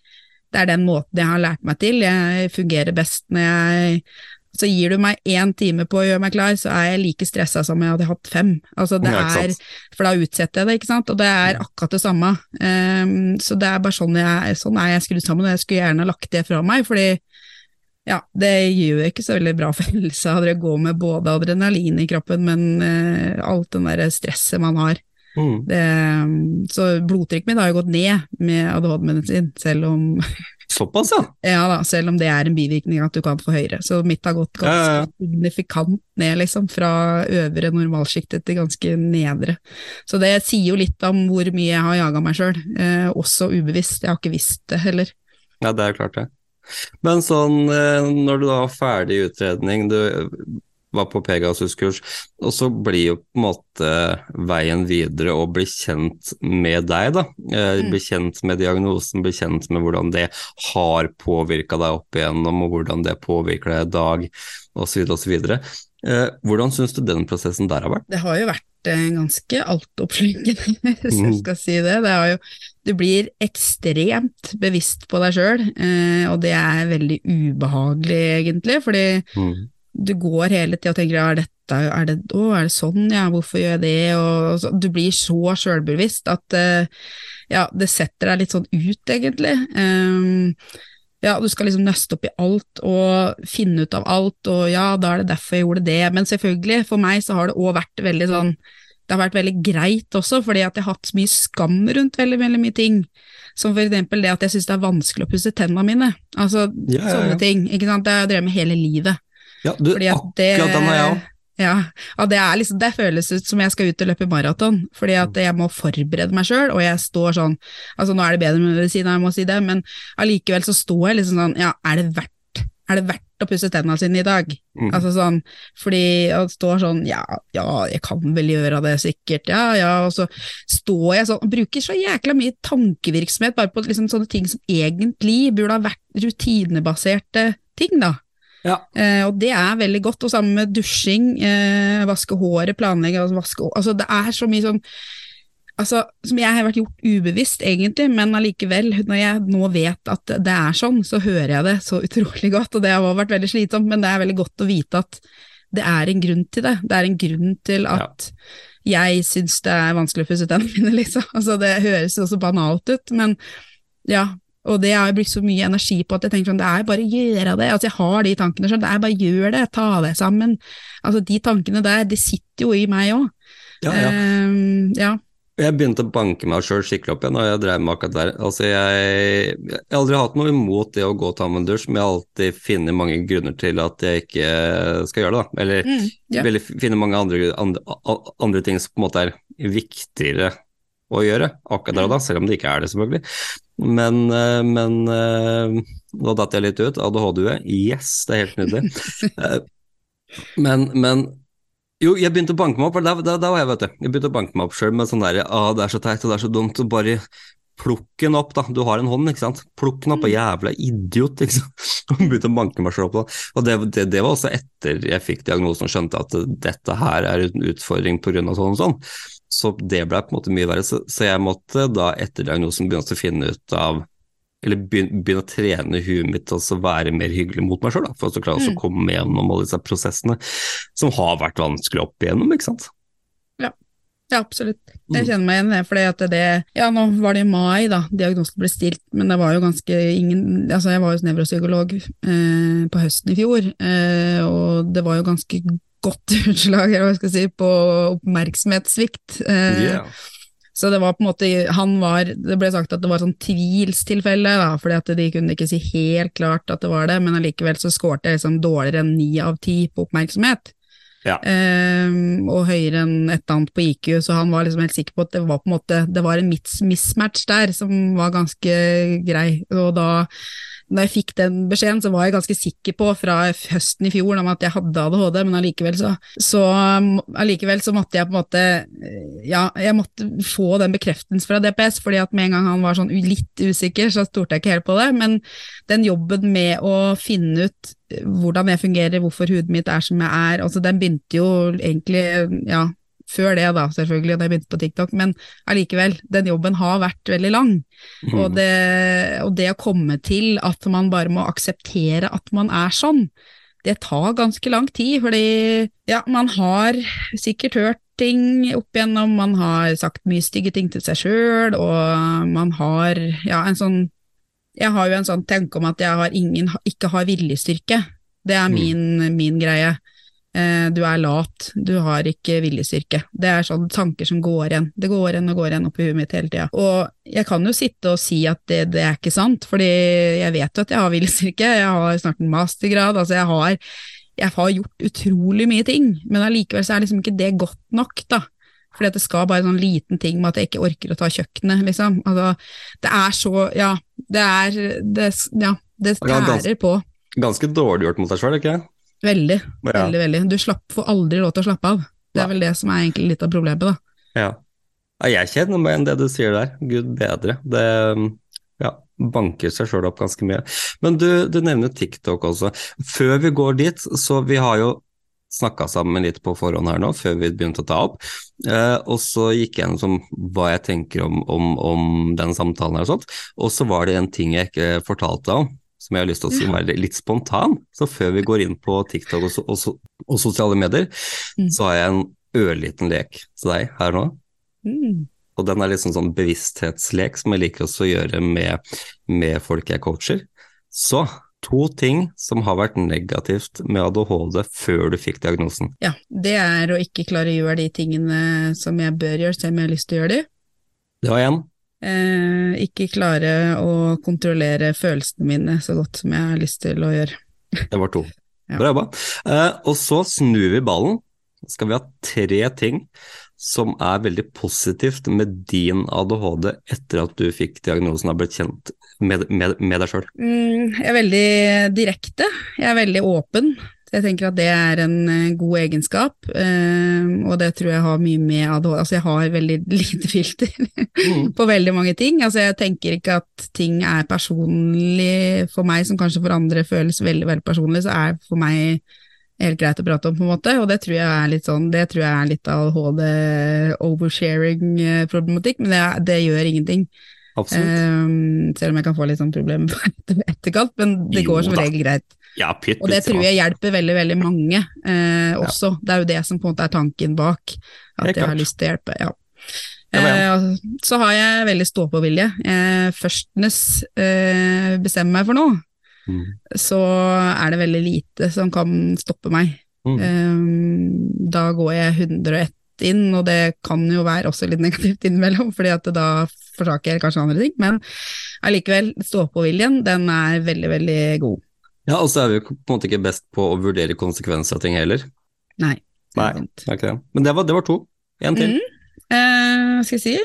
B: det er den måten jeg har lært meg til. Jeg fungerer best når jeg så gir du meg én time på å gjøre meg klar, så er jeg like stressa som jeg hadde hatt fem. Altså det er, for da utsetter jeg det, ikke sant, og det er akkurat det samme. Um, så det er bare sånn jeg, sånn er jeg skrudd sammen, og jeg skulle gjerne lagt det fra meg, fordi ja, det gjør ikke så veldig bra for helsa å gå med både adrenalin i kroppen, men uh, alt den der stresset man har.
A: Mm.
B: Det, så blodtrykket mitt har jo gått ned med ADHD-medisin, selv om
A: Såpass, ja.
B: ja da, selv om det er en bivirkning at du kan få høyere. Så mitt har gått ganske
A: Ja, ja,
B: signifikant ned, liksom, fra øvre normalsjiktet til ganske nedre. Så det sier jo litt om hvor mye jeg har jaga meg sjøl, eh, også ubevisst. Jeg har ikke visst det heller.
A: Ja, det er klart det. Men sånn, eh, når du da har ferdig utredning, du var på Pegasus-kurs, og så blir jo på en måte veien videre å bli kjent med deg, da. Eh,
B: Mm.
A: Bli kjent med diagnosen, bli kjent med hvordan det har påvirka deg opp igjennom, og hvordan det påvirker deg i dag, osv., osv. Eh, hvordan syns du den prosessen der har vært?
B: Det har jo vært eh, ganske altoppslukende, hvis jeg skal si det. det har jo, du blir ekstremt bevisst på deg sjøl, og det er veldig ubehagelig, egentlig. fordi
A: Mm.
B: Du går hele tida og tenker er dette, er det, å, er det sånn, ja, hvorfor gjør jeg det, og så, du blir så sjølbevisst at eh, ja, det setter deg litt sånn ut, egentlig. Um, ja, du skal liksom nøste opp i alt og finne ut av alt, og ja, da er det derfor jeg gjorde det, men selvfølgelig, for meg så har det òg vært veldig sånn det har vært veldig greit også, fordi at jeg har hatt så mye skam rundt veldig, veldig mye ting. Som for eksempel det at jeg syns det er vanskelig å pusse tennene mine. Altså
A: Ja, ja, ja.
B: sånne ting. ikke sant? Det har jeg drevet med hele livet.
A: Ja, du,
B: Fordi at det,
A: akkurat den har jeg òg.
B: Ja, og det, er liksom, det føles ut som jeg skal ut og løpe maraton, fordi at jeg må forberede meg sjøl, og jeg står sånn Altså, nå er det bedre med medisin, jeg må si det, men allikevel så står jeg liksom sånn Ja, er det verdt, er det verdt å pusse tennene sine i dag?
A: Mm.
B: Altså sånn, fordi jeg står sånn Ja, ja, jeg kan vel gjøre det, sikkert, ja, ja, og så står jeg sånn og bruker så jækla mye tankevirksomhet bare på liksom sånne ting som egentlig burde ha vært rutinebaserte ting, da.
A: Ja.
B: Eh, og det er veldig godt, og sammen med dusjing, eh, vaske håret, planlegge altså, vaske, altså Det er så mye sånn altså, som jeg har vært gjort ubevisst, egentlig, men allikevel, når jeg nå vet at det er sånn, så hører jeg det så utrolig godt, og det har vært veldig slitsomt, men det er veldig godt å vite at det er en grunn til det. Det er en grunn til at jeg syns det er vanskelig å pusse tennene mine, liksom. Altså, det høres jo så banalt ut, men ja. Og det har brukt så mye energi på at jeg tenker sånn, det er bare å gjøre det. Altså, jeg har de tankene sjøl, det er bare å gjøre det, ta det sammen. Altså, de tankene der, de sitter jo i meg òg.
A: Ja, ja.
B: ja.
A: Jeg begynte å banke meg sjøl skikkelig opp igjen, og jeg drev med akkurat der. Altså, jeg, jeg har aldri hatt noe imot det å gå og ta meg en dusj, men jeg har alltid funnet mange grunner til at jeg ikke skal gjøre det, da. Eller
B: Mm, ja.
A: finne mange andre, andre, andre ting som på en måte er viktigere å gjøre akkurat der og da, selv om det ikke er det, selvfølgelig. Men, eh, men eh, nå datt jeg litt ut. ADHD, yes, det er helt nydelig. Eh, men, men jo, jeg begynte å banke meg opp, da, da, da var jeg, vet du. Jeg begynte å banke meg opp sjøl med sånn derre ah, det er så teit og det er så dumt, og bare plukk den opp, da. Du har en hånd, ikke sant. Plukk den opp, og jævla idiot, ikke sant. Og begynte å banke meg sjøl opp. da. Og det, det, det var også etter jeg fikk diagnosen og skjønte at dette her er en utfordring av sånn og sånn. Så det ble på en måte mye verre. Så, så jeg måtte da etter diagnosen begynne å finne ut av eller begynne, begynne å trene huet mitt til å være mer hyggelig mot meg sjøl, for å klare
B: Mm.
A: å komme gjennom alle disse prosessene som har vært vanskelig opp igjennom, ikke sant.
B: Ja, absolutt.
A: Mm.
B: Jeg kjenner meg igjen i det, fordi at det Ja, nå var det i mai, da, diagnosen ble stilt, men det var jo ganske ingen Altså, jeg var jo nevropsykolog eh, på høsten i fjor, eh, og det var jo ganske godt utslag, eller hva jeg si, på oppmerksomhetssvikt.
A: Yeah.
B: Så det var på en måte Han var Det ble sagt at det var sånn tvilstilfelle, da, fordi at de kunne ikke si helt klart at det var det, men allikevel så skårte jeg liksom dårligere enn ni av ti på oppmerksomhet.
A: Ja.
B: Um, og høyere enn et annet på IQ, så han var liksom helt sikker på at det var på en måte, det var en mismatch der som var ganske grei. Og da da jeg fikk den beskjeden, så var jeg ganske sikker på fra høsten i fjor om at jeg hadde ADHD, men allikevel så, så, allikevel så måtte jeg på en måte Ja, jeg måtte få den bekreftelsen fra DPS, fordi at med en gang han var sånn litt usikker, så stolte jeg ikke helt på det. Men den jobben med å finne ut hvordan jeg fungerer, hvorfor huden mitt er som jeg er, altså den begynte jo egentlig ja, før det, da, selvfølgelig, da jeg begynte på TikTok, men allikevel, den jobben har vært veldig lang. Mm. Og, det, og, det, å komme til at man bare må akseptere at man er sånn, det tar ganske lang tid, fordi ja, man har sikkert hørt ting opp igjennom, man har sagt mye stygge ting til seg sjøl, og man har ja, en sånn Jeg har jo en sånn tenke om at jeg har ingen, ikke har viljestyrke. Det er mm. min, min greie. Eh, du er lat, du har ikke viljestyrke. Det er sånne tanker som går igjen. Det går igjen og går igjen oppi huet mitt hele tida. Og jeg kan jo sitte og si at det, det, er ikke sant, fordi jeg vet jo at jeg har viljestyrke. Jeg har snart en mastergrad. altså jeg har, jeg har gjort utrolig mye ting, men allikevel så er liksom ikke det godt nok, da. Fordi at det skal bare en sånn liten ting med at jeg ikke orker å ta kjøkkenet, liksom. Altså, det er så Ja, det er det, Ja, det tærer på.
A: Ganske dårlig gjort mot deg sjøl, ikke
B: Veldig, ja. veldig, veldig. Du slapp, får aldri lov til å slappe av. Det er vel det som er egentlig litt av problemet, da.
A: Ja. ja jeg kjenner meg igjen det du sier der. Gud bedre. Det ja, banker seg sjøl opp ganske mye. Men du, du, nevner TikTok også. Før vi går dit, så vi har jo snakka sammen litt på forhånd her nå, før vi begynte å ta opp. Eh, og så gikk jeg gjennom hva jeg tenker om, om, om den samtalen her og sånt. Og så var det en ting jeg ikke fortalte om som jeg har lyst til å være litt spontan. Så før vi går inn på TikTok og, og, og sosiale medier, mm. så har jeg en ørliten lek til deg her nå. Mm. Og den er litt sånn, sånn bevissthetslek som jeg liker også å gjøre med, med folk jeg coacher. Så to ting som har vært negativt med ADHD før du fikk diagnosen.
B: Ja, det er å ikke klare å gjøre de tingene som jeg bør gjøre, selv om jeg har lyst til å gjøre de.
A: Det var én
B: eh, ikke klare å kontrollere følelsene mine så godt som jeg har lyst til å gjøre.
A: Det var to. Bra jobba. Eh, og så snur vi ballen. Skal vi ha tre ting som er veldig positivt med din ADHD etter at du fikk diagnosen og har blitt kjent med, med, med deg sjøl?
B: Mm, jeg er veldig direkte. Jeg er veldig åpen. Jeg tenker at det er en eh, god egenskap, eh, og det tror jeg har mye med ADHD Altså jeg har veldig lite filter mm. på veldig mange ting. Altså jeg tenker ikke at ting er personlig for meg, som kanskje for andre føles veldig, veldig personlig, så er for meg helt greit å prate om, på en måte, og det tror jeg er litt sånn, det tror jeg er litt ADHD oversharing-problematikk, men det, det, gjør ingenting. Um, selv om jeg kan få litt sånn problemer på etterkant, men det jo, går som regel greit.
A: Ja, pytt,
B: og det tror jeg hjelper veldig veldig mange eh, også. Ja. Det er jo det som på en måte er tanken bak, at jeg har lyst til å hjelpe. ja. Eh, så har jeg veldig stå-på-vilje. Eh, førstnes eh, bestemmer meg for noe, mm. så er det veldig lite som kan stoppe meg. Mm. Eh, da går jeg 101 inn, og det kan jo være også litt negativt innimellom, fordi at da forsaker jeg kanskje andre ting, men allikevel, stå-på-viljen, den er veldig, veldig god.
A: Ja, og så er vi på en måte ikke best på å vurdere konsekvenser av ting heller.
B: Nei.
A: Nei, det er ikke det. Men det var, det var to. Én til. Mm.
B: Eh, skal jeg si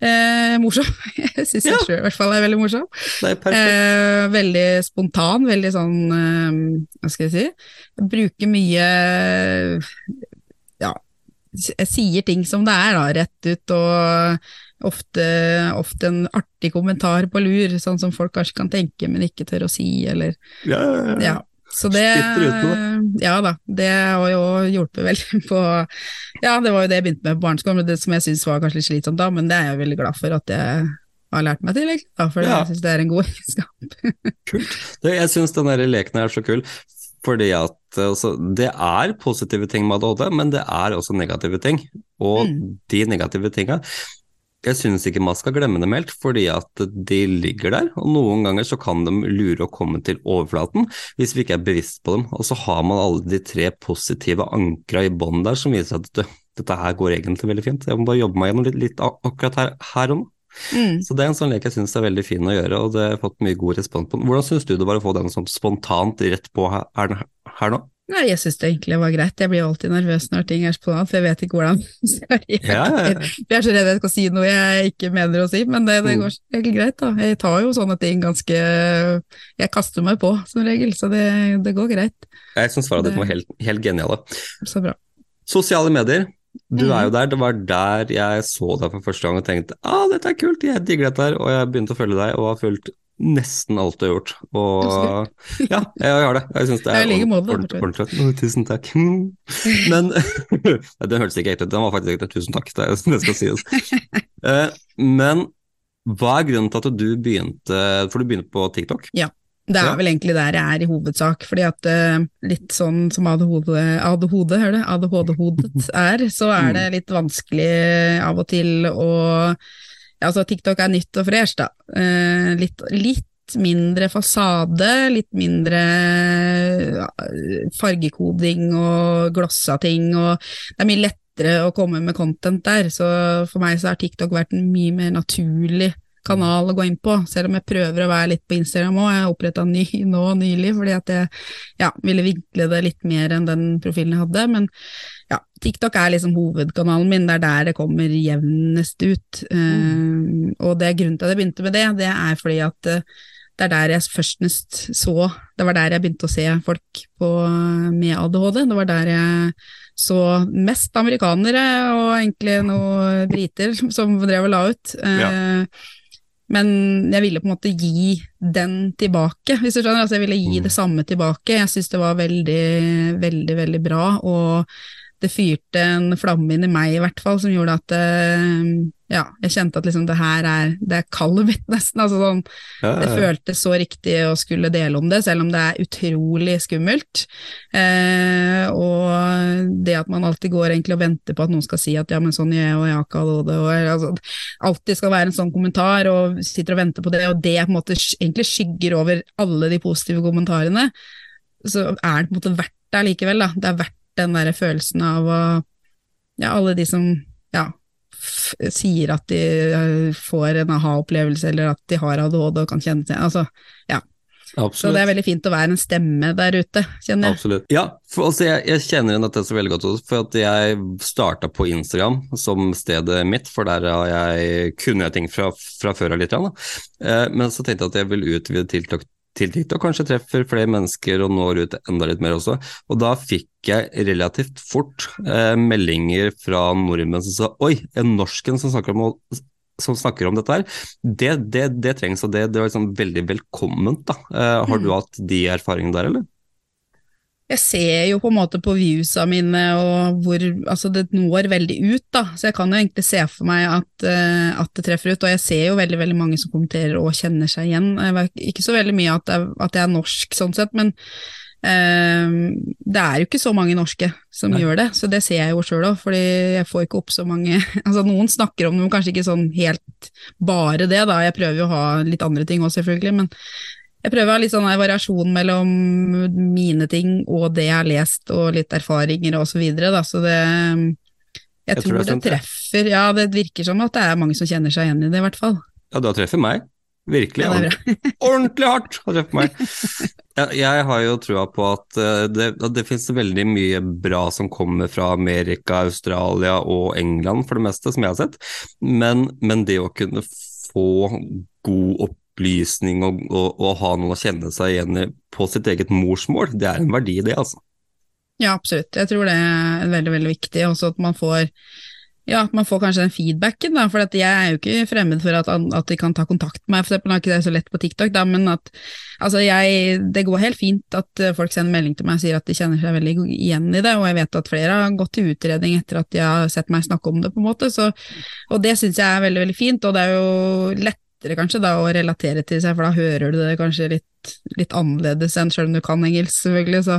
B: eh, morsom. jeg syns ja. jeg sjøl i hvert fall er veldig morsom.
A: Det er perfekt.
B: Eh, veldig spontan, veldig sånn eh, Hva skal jeg si? Jeg bruker mye Ja, jeg sier ting som det er, da, rett ut, og ofte, ofte, en artig kommentar på lur, sånn som folk kanskje kan tenke, men ikke tør å si, eller
A: Ja, ja, ja.
B: ja. Så det, ja da, det har jo hjulpet veldig på Ja, det var jo det jeg begynte med på barneskolen, det som jeg syntes var kanskje litt slitsomt da, men det er jeg veldig glad for at jeg har lært meg til, da, for ja. jeg syns det er en god egenskap.
A: Kult. Jeg syns den der leken er så kul, fordi at altså, det er positive ting med ADHD, men det er også negative ting. Og mm. de negative tinga jeg synes ikke man skal glemme dem helt, fordi at de ligger der. Og noen ganger så kan de lure å komme til overflaten hvis vi ikke er bevisst på dem. Og så har man alle de tre positive ankra i bånn der som viser at det, dette her går egentlig veldig fint. Jeg må bare jobbe meg gjennom litt, litt akkurat her, her og nå. Mm. Så det er en sånn lek jeg syns er veldig fin å gjøre, og det har fått mye god respons på. Hvordan syns du det var å få den sånn spontant rett på her, her nå?
B: Nei, jeg syns det egentlig var greit. Jeg blir alltid nervøs når ting er spontant, for jeg vet ikke hvordan jeg.
A: Ja, ja, ja.
B: Jeg er så redd jeg skal si noe jeg ikke mener å si, men det, det
A: Mm.
B: går som regel greit. da. Jeg tar jo sånne ting ganske Jeg kaster meg på som regel, så det, det går greit.
A: Jeg syns svarene
B: Det-
A: dine var helt, helt geniale.
B: Så bra.
A: Sosiale medier. Du
B: Mhm.
A: er jo der. Det var der jeg så deg for første gang og tenkte ah, dette er kult, jeg digger dette her. Og jeg begynte å følge deg og har fulgt nesten alt du har gjort. Og ja, jeg har det. Jeg syns det er ordentlig. Tusen takk. Men Det hørtes ikke ekte ut, den var faktisk ekte. Tusen takk, det, det skal sies. Eh, Men hva er grunnen til at du begynte For du begynte på TikTok? Ja.
B: Det er vel egentlig der jeg er i hovedsak, fordi at eh, litt sånn som ADHD, ADHD, hører du, ADHD-hodet er, så er det litt vanskelig av og til å altså TikTok er nytt og fresh, da. Eh, litt, litt mindre fasade, litt mindre fargekoding og glossa ting, og det er mye lettere å komme med content der, så for meg så har TikTok vært en mye mer naturlig kanal å gå inn på, selv om jeg prøver å være litt på Instagram òg. Jeg oppretta ny nå nylig fordi at jeg ja, ville vinkle det litt mer enn den profilen jeg hadde. Men ja, TikTok er liksom hovedkanalen min, det er der det kommer jevnest ut. Eh, og det er grunnen til at jeg begynte med det, det er fordi at uh, det er der jeg førstnest så Det var der jeg begynte å se folk på, med ADHD. Det var der jeg så mest amerikanere og egentlig noen briter som drev og la ut. Eh, Men jeg ville på en måte gi den tilbake, hvis du skjønner. Altså jeg ville gi
A: Mm.
B: det samme tilbake. Jeg syns det var veldig, veldig, veldig bra. Og det fyrte en flamme inn i meg, i hvert fall, som gjorde at eh, ja, jeg kjente at liksom det her er det er kallet mitt, nesten. Altså sånn,
A: Ja,
B: det
A: ja,
B: føltes så riktig å skulle dele om det, selv om det er utrolig skummelt. Eh, og det at man alltid går egentlig og venter på at noen skal si at ja, men sånn jeg, og jeg ikke ADHD, og altså, alltid skal være en sånn kommentar, og sitter og venter på det, og det på en måte egentlig skygger over alle de positive kommentarene, så er det på en måte verdt det likevel, da. Det er verdt den der følelsen av å Ja, alle de som ja, sier at de eh, får en aha-opplevelse, eller at de har ADHD og kan kjenne seg Altså, så
A: Absolutt.
B: det er veldig fint å være en stemme der ute, kjenner jeg.
A: Absolutt. Ja, for, altså, jeg, jeg kjenner igjen dette så veldig godt, for at jeg starta på Instagram som stedet mitt, for der har jeg, kunne jeg ting fra, fra før av litt. Eh, men så tenkte jeg at jeg vil utvide TikTok til TikTok, kanskje treffer flere mennesker og når ut enda litt mer også. Og da fikk jeg relativt fort eh, meldinger fra nordmenn som sa oi, en norsken som snakker om, som snakker om dette her, det, det, det trengs, og det, det var liksom veldig velkomment. da. Eh, har du
B: Mm.
A: hatt de erfaringene der, eller?
B: Jeg ser jo på en måte på viewsa mine og hvor Altså, det når veldig ut, da, så jeg kan jo egentlig se for meg at, uh, at det treffer ut. Og jeg ser jo veldig, veldig mange som kommenterer og kjenner seg igjen. Ikke så veldig mye at, er- at jeg er norsk, sånn sett, men uh, det er jo ikke så mange norske som
A: Nei.
B: gjør det, så det ser jeg jo sjøl òg, fordi jeg får ikke opp så mange Altså, noen snakker om det, men kanskje ikke sånn helt bare det, da. Jeg prøver jo å ha litt andre ting òg, selvfølgelig, men jeg prøver å ha litt sånn variasjon mellom mine ting og det jeg har lest, og litt erfaringer og så videre, da, så det Jeg,
A: tror
B: tror,
A: det
B: det treffer Ja, det virker som at det er mange som kjenner seg igjen i det, i hvert fall.
A: Ja, det har treffet meg. Virkelig.
B: Ja, det
A: ordentlig hardt har treffet meg. Jeg, jeg har jo trua på at eh, det, at det finnes veldig mye bra som kommer fra Amerika, Australia og England for det meste, som jeg har sett. Men, men det å kunne få god opplysning og, og, og ha noe å kjenne seg igjen i på sitt eget morsmål, det er en verdi, det, altså.
B: Ja, absolutt. Jeg tror det er veldig, veldig viktig. Også at man får ja, at man får kanskje den feedbacken, da, for jeg er jo ikke fremmed for at, at de kan ta kontakt med meg, for eksempel, er ikke det så lett på TikTok, da, men at altså jeg, det går helt fint at eh, folk sender melding til meg og sier at de kjenner seg veldig igjen i det, og jeg vet at flere har gått til utredning etter at de har sett meg snakke om det, på en måte, så, og det syns jeg er veldig, veldig fint, og det er jo lettere kanskje da å relatere til seg, for da hører du det kanskje litt, litt annerledes enn selv om du kan engelsk, selvfølgelig, så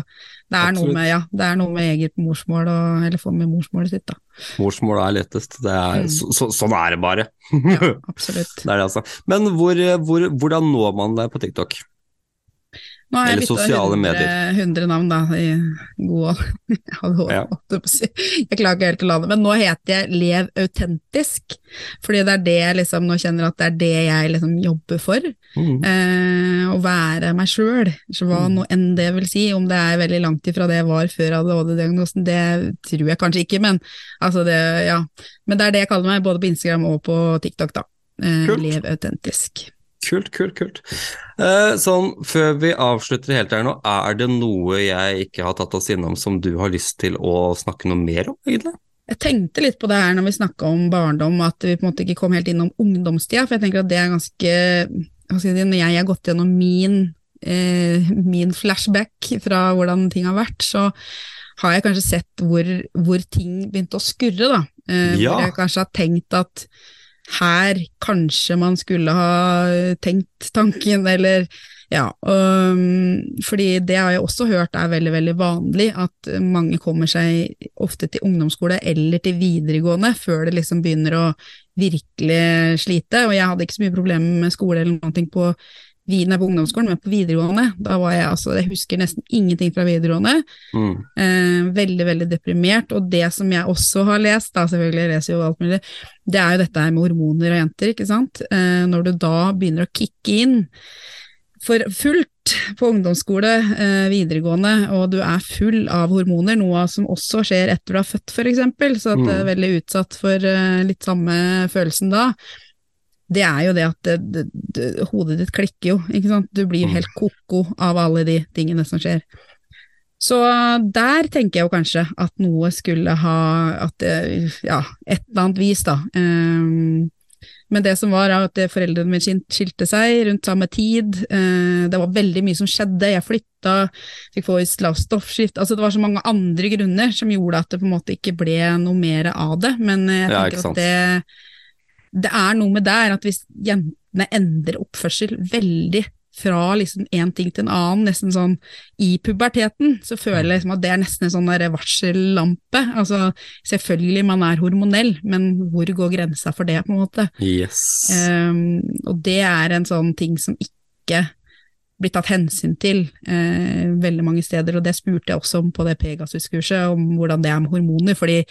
B: det er, noe med, ja, det er noe med eget morsmål, og, eller få med morsmålet sitt, da.
A: Morsmålet er lettest. Det er,
B: Mm.
A: så, så, sånn er det bare.
B: Ja, absolutt.
A: Det er det, altså. Men hvor, hvor, hvordan når man deg på TikTok?
B: Nå har jeg
A: Eller
B: bytta
A: sosiale
B: 100,
A: medier.
B: 100 navn, da, i god
A: Ja.
B: jeg. Jeg klarer ikke helt å la det, men nå heter jeg Lev autentisk, fordi det er det jeg liksom nå kjenner at det er det jeg liksom jobber for.
A: Mm.
B: Eh, å være meg sjøl, hva
A: Mm.
B: nå enn det vil si. Om det er veldig langt ifra det jeg var før ADHD-diagnosen, det tror jeg kanskje ikke, men altså det, ja. Men det er det jeg kaller meg, både på Instagram og på TikTok, da. Eh, lev autentisk.
A: Kult, kult, kult. Eh, sånn, før vi avslutter helt her nå, er det noe jeg ikke har tatt oss innom som du har lyst til å snakke noe mer om, egentlig?
B: Jeg tenkte litt på det her når vi snakka om barndom, at vi på en måte ikke kom helt innom ungdomstida, for jeg tenker at det er ganske si, Når jeg har gått gjennom min, eh, min flashback fra hvordan ting har vært, så har jeg kanskje sett hvor, hvor ting begynte å skurre, da. Eh,
A: Ja.
B: Hvor jeg kanskje har tenkt at her kanskje man skulle ha tenkt tanken, eller ja. Um, fordi det har jeg også hørt er veldig, veldig vanlig, at mange kommer seg ofte til ungdomsskole eller til videregående før det liksom begynner å virkelig slite. Og jeg hadde ikke så mye problemer med skole eller noe på, nei, på ungdomsskolen, men på videregående, da var jeg altså Jeg husker nesten ingenting fra videregående.
A: Mm.
B: Eh, veldig, veldig deprimert. Og det som jeg også har lest, da selvfølgelig jeg leser jo alt mulig, det er jo dette her med hormoner og jenter, ikke sant. Eh, når du da begynner å kicke inn for fullt på ungdomsskole, eh, videregående, og du er full av hormoner, noe som også skjer etter du er født, eksempel, så at du er veldig utsatt for eh, litt samme følelsen da. Det er jo det at det, det, det, hodet ditt klikker jo, ikke sant. Du blir jo
A: Mm.
B: helt ko-ko av alle de tingene som skjer. Så der tenker jeg jo kanskje at noe skulle ha at det, Ja, et eller annet vis, da. Um, men det som var, at foreldrene mine skilte seg rundt samme tid. Eh, det var veldig mye som skjedde. Jeg flytta, fikk få lavt stoffskift. Altså, det var så mange andre grunner som gjorde at det på en måte ikke ble noe mer av det. Men eh, jeg tenker
A: ja,
B: at det, det er noe med der at hvis jentene endrer oppførsel veldig fra liksom en ting til en annen, nesten sånn i puberteten, så føler jeg liksom at det er nesten en sånn varsellampe. Altså, selvfølgelig man er hormonell, men hvor går grensa for det, på en måte?
A: Yes.
B: Um, og det er en sånn ting som ikke blir tatt hensyn til eh, veldig mange steder, og det spurte jeg også om på det Pegasus-kurset, om hvordan det er med hormoner, fordi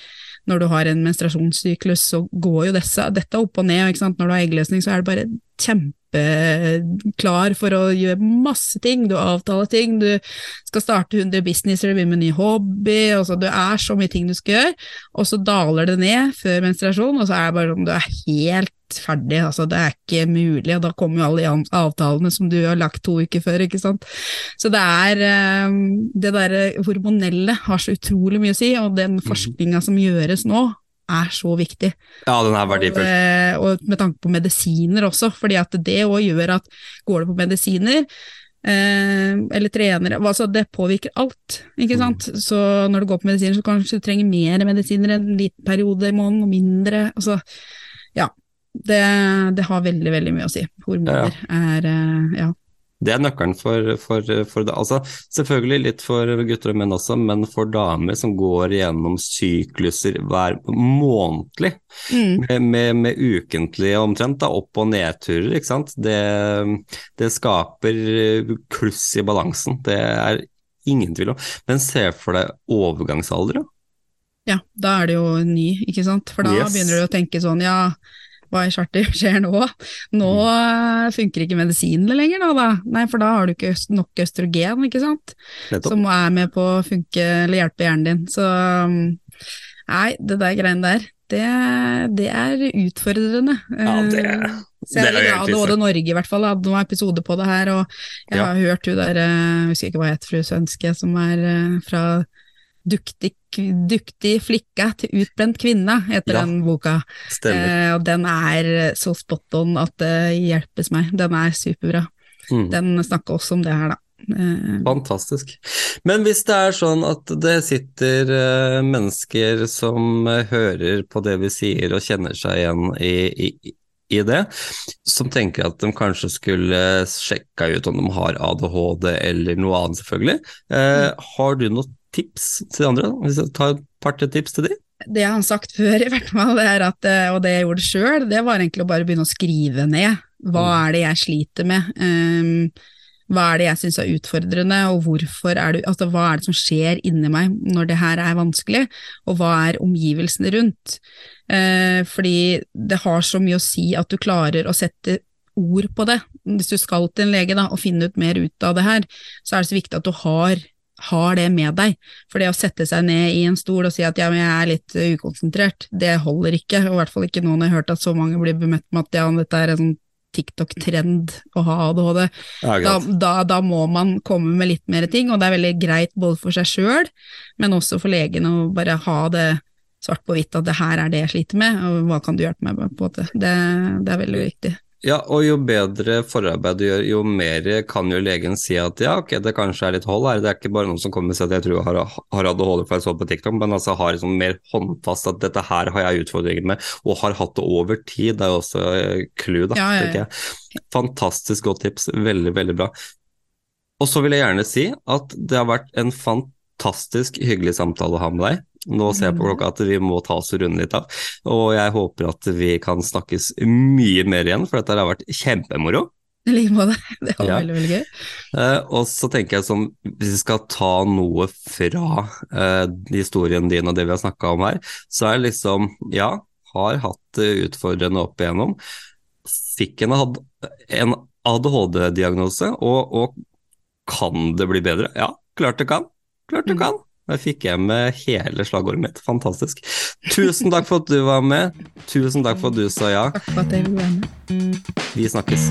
B: når du har en menstruasjonssyklus, så går jo disse, dette opp og ned, når du har eggløsning, så er du bare kjempeklar for å gjøre masse ting, du avtaler ting, du skal starte 100 businesser, begynner med en ny hobby, og så det er så mye ting du skal gjøre, og så daler det ned før menstruasjon, og så er det bare sånn, du er helt ferdig, altså det er ikke mulig, og da kommer jo alle de avtalene som du har lagt to uker før, ikke sant. Så det er, eh, det der hormonelle har så utrolig mye å si, og den forskninga som gjøres nå, er så viktig.
A: Ja, den er verdifull.
B: Og, eh, og med tanke på medisiner også, fordi at det òg gjør at går du på medisiner, eh, eller trenere, altså det påvirker alt, ikke sant. Så når du går på medisiner, så kanskje du trenger mer medisiner en liten periode i måneden, og mindre. Altså, ja. Det, det har veldig, veldig mye å si. Hormoner er eh, ja.
A: Det er nøkkelen for, for, for det. Altså, selvfølgelig litt for gutter og menn også, men for damer som går gjennom sykluser hver månedlig,
B: Mm.
A: med, med, med ukentlige omtrent, da, opp- og nedturer, ikke sant. Det, det skaper kluss i balansen. Det er ingen tvil om. Men se for deg overgangsalder, da.
B: Ja, da er det jo ny, ikke sant. For da
A: Yes.
B: begynner du å tenke sånn, ja, hva i charter skjer nå? Nå eh, funker ikke medisinene lenger, da, da. Nei, for da har du ikke nok østrogen, ikke sant.
A: Nettopp.
B: Som er med på å funke eller hjelpe hjernen din. Så um, nei, det der greiene der, det, det er utfordrende.
A: Ja, det,
B: er så jeg
A: er
B: glad ADHD Norge i hvert fall hadde noen episoder på det her, og jeg
A: Ja.
B: har hørt hun der, eh, jeg husker ikke hva het fru Svenske, som er eh, fra Duktig, duktig flikka til utbrent kvinne, heter
A: Ja.
B: den boka. Eh, og den er så spot on at det hjelpes meg. Den er superbra.
A: Mm.
B: Den snakker også om det her, da. Eh,
A: Fantastisk. Men hvis det er sånn at det sitter eh, mennesker som eh, hører på det vi sier og kjenner seg igjen i, i, i det, som tenker at de kanskje skulle sjekka ut om de har ADHD eller noe annet, selvfølgelig, eh, har du noen tips til de andre? Hvis jeg tar et par-tre tips til de?
B: det jeg har sagt før, i hvert fall, det er at, eh, og det jeg gjorde sjøl, det var egentlig å bare begynne å skrive ned. Hva
A: Mm.
B: er det jeg sliter med? Um, hva er det jeg syns er utfordrende, og hvorfor er det, altså, hva er det som skjer inni meg når det her er vanskelig, og hva er omgivelsene rundt? Eh, fordi det har så mye å si at du klarer å sette ord på det. Hvis du skal til en lege da, og finne ut mer ut av det her, så er det så viktig at du har, har det med deg. For det å sette seg ned i en stol og si at ja, men jeg er litt uh, ukonsentrert, det holder ikke. Og i hvert fall ikke nå når jeg har hørt at så mange blir bemøtt med at ja, dette er en sånn TikTok-trend å ha ADHD.
A: Ja,
B: Da, da, da må man komme med litt mer ting, og det er veldig greit både for seg sjøl, men også for legen å bare ha det svart på hvitt at det her er det jeg sliter med, og hva kan du hjelpe meg med? på en måte. Det, det er veldig viktig.
A: Ja, og jo bedre forarbeid du gjør, jo mer kan jo legen si at ja, ok, det kanskje er litt hold her. Det er ikke bare noen som kommer og sier at jeg tror jeg har, har ADHD for jeg så på TikTok, men altså har liksom mer håndfast at dette her har jeg utfordringer med, og har hatt det over tid. Det er jo også eh, clou, da,
B: ja, ja.
A: tenker jeg. Fantastisk godt tips, veldig, veldig bra. Og så vil jeg gjerne si at det har vært en fantastisk hyggelig samtale å ha med deg. Nå ser jeg på klokka at vi må ta oss og runde litt av, og jeg håper at vi kan snakkes mye mer igjen, for dette har vært kjempemoro.
B: I like måte. Det var
A: Ja.
B: veldig, veldig gøy.
A: Uh, og så tenker jeg som, hvis vi skal ta noe fra uh, historien din og det vi har snakka om her, så er det liksom, ja, har hatt det utfordrende opp igjennom. Fikk en, en ADHD-diagnose, og, og kan det bli bedre? Ja, klart det kan. Klart det
B: Mm.
A: kan. Jeg fikk jeg med hele slagordet mitt. Fantastisk. Tusen takk for at du var med. Tusen takk for at du sa ja.
B: Takk for at jeg ville være med.
A: Vi snakkes.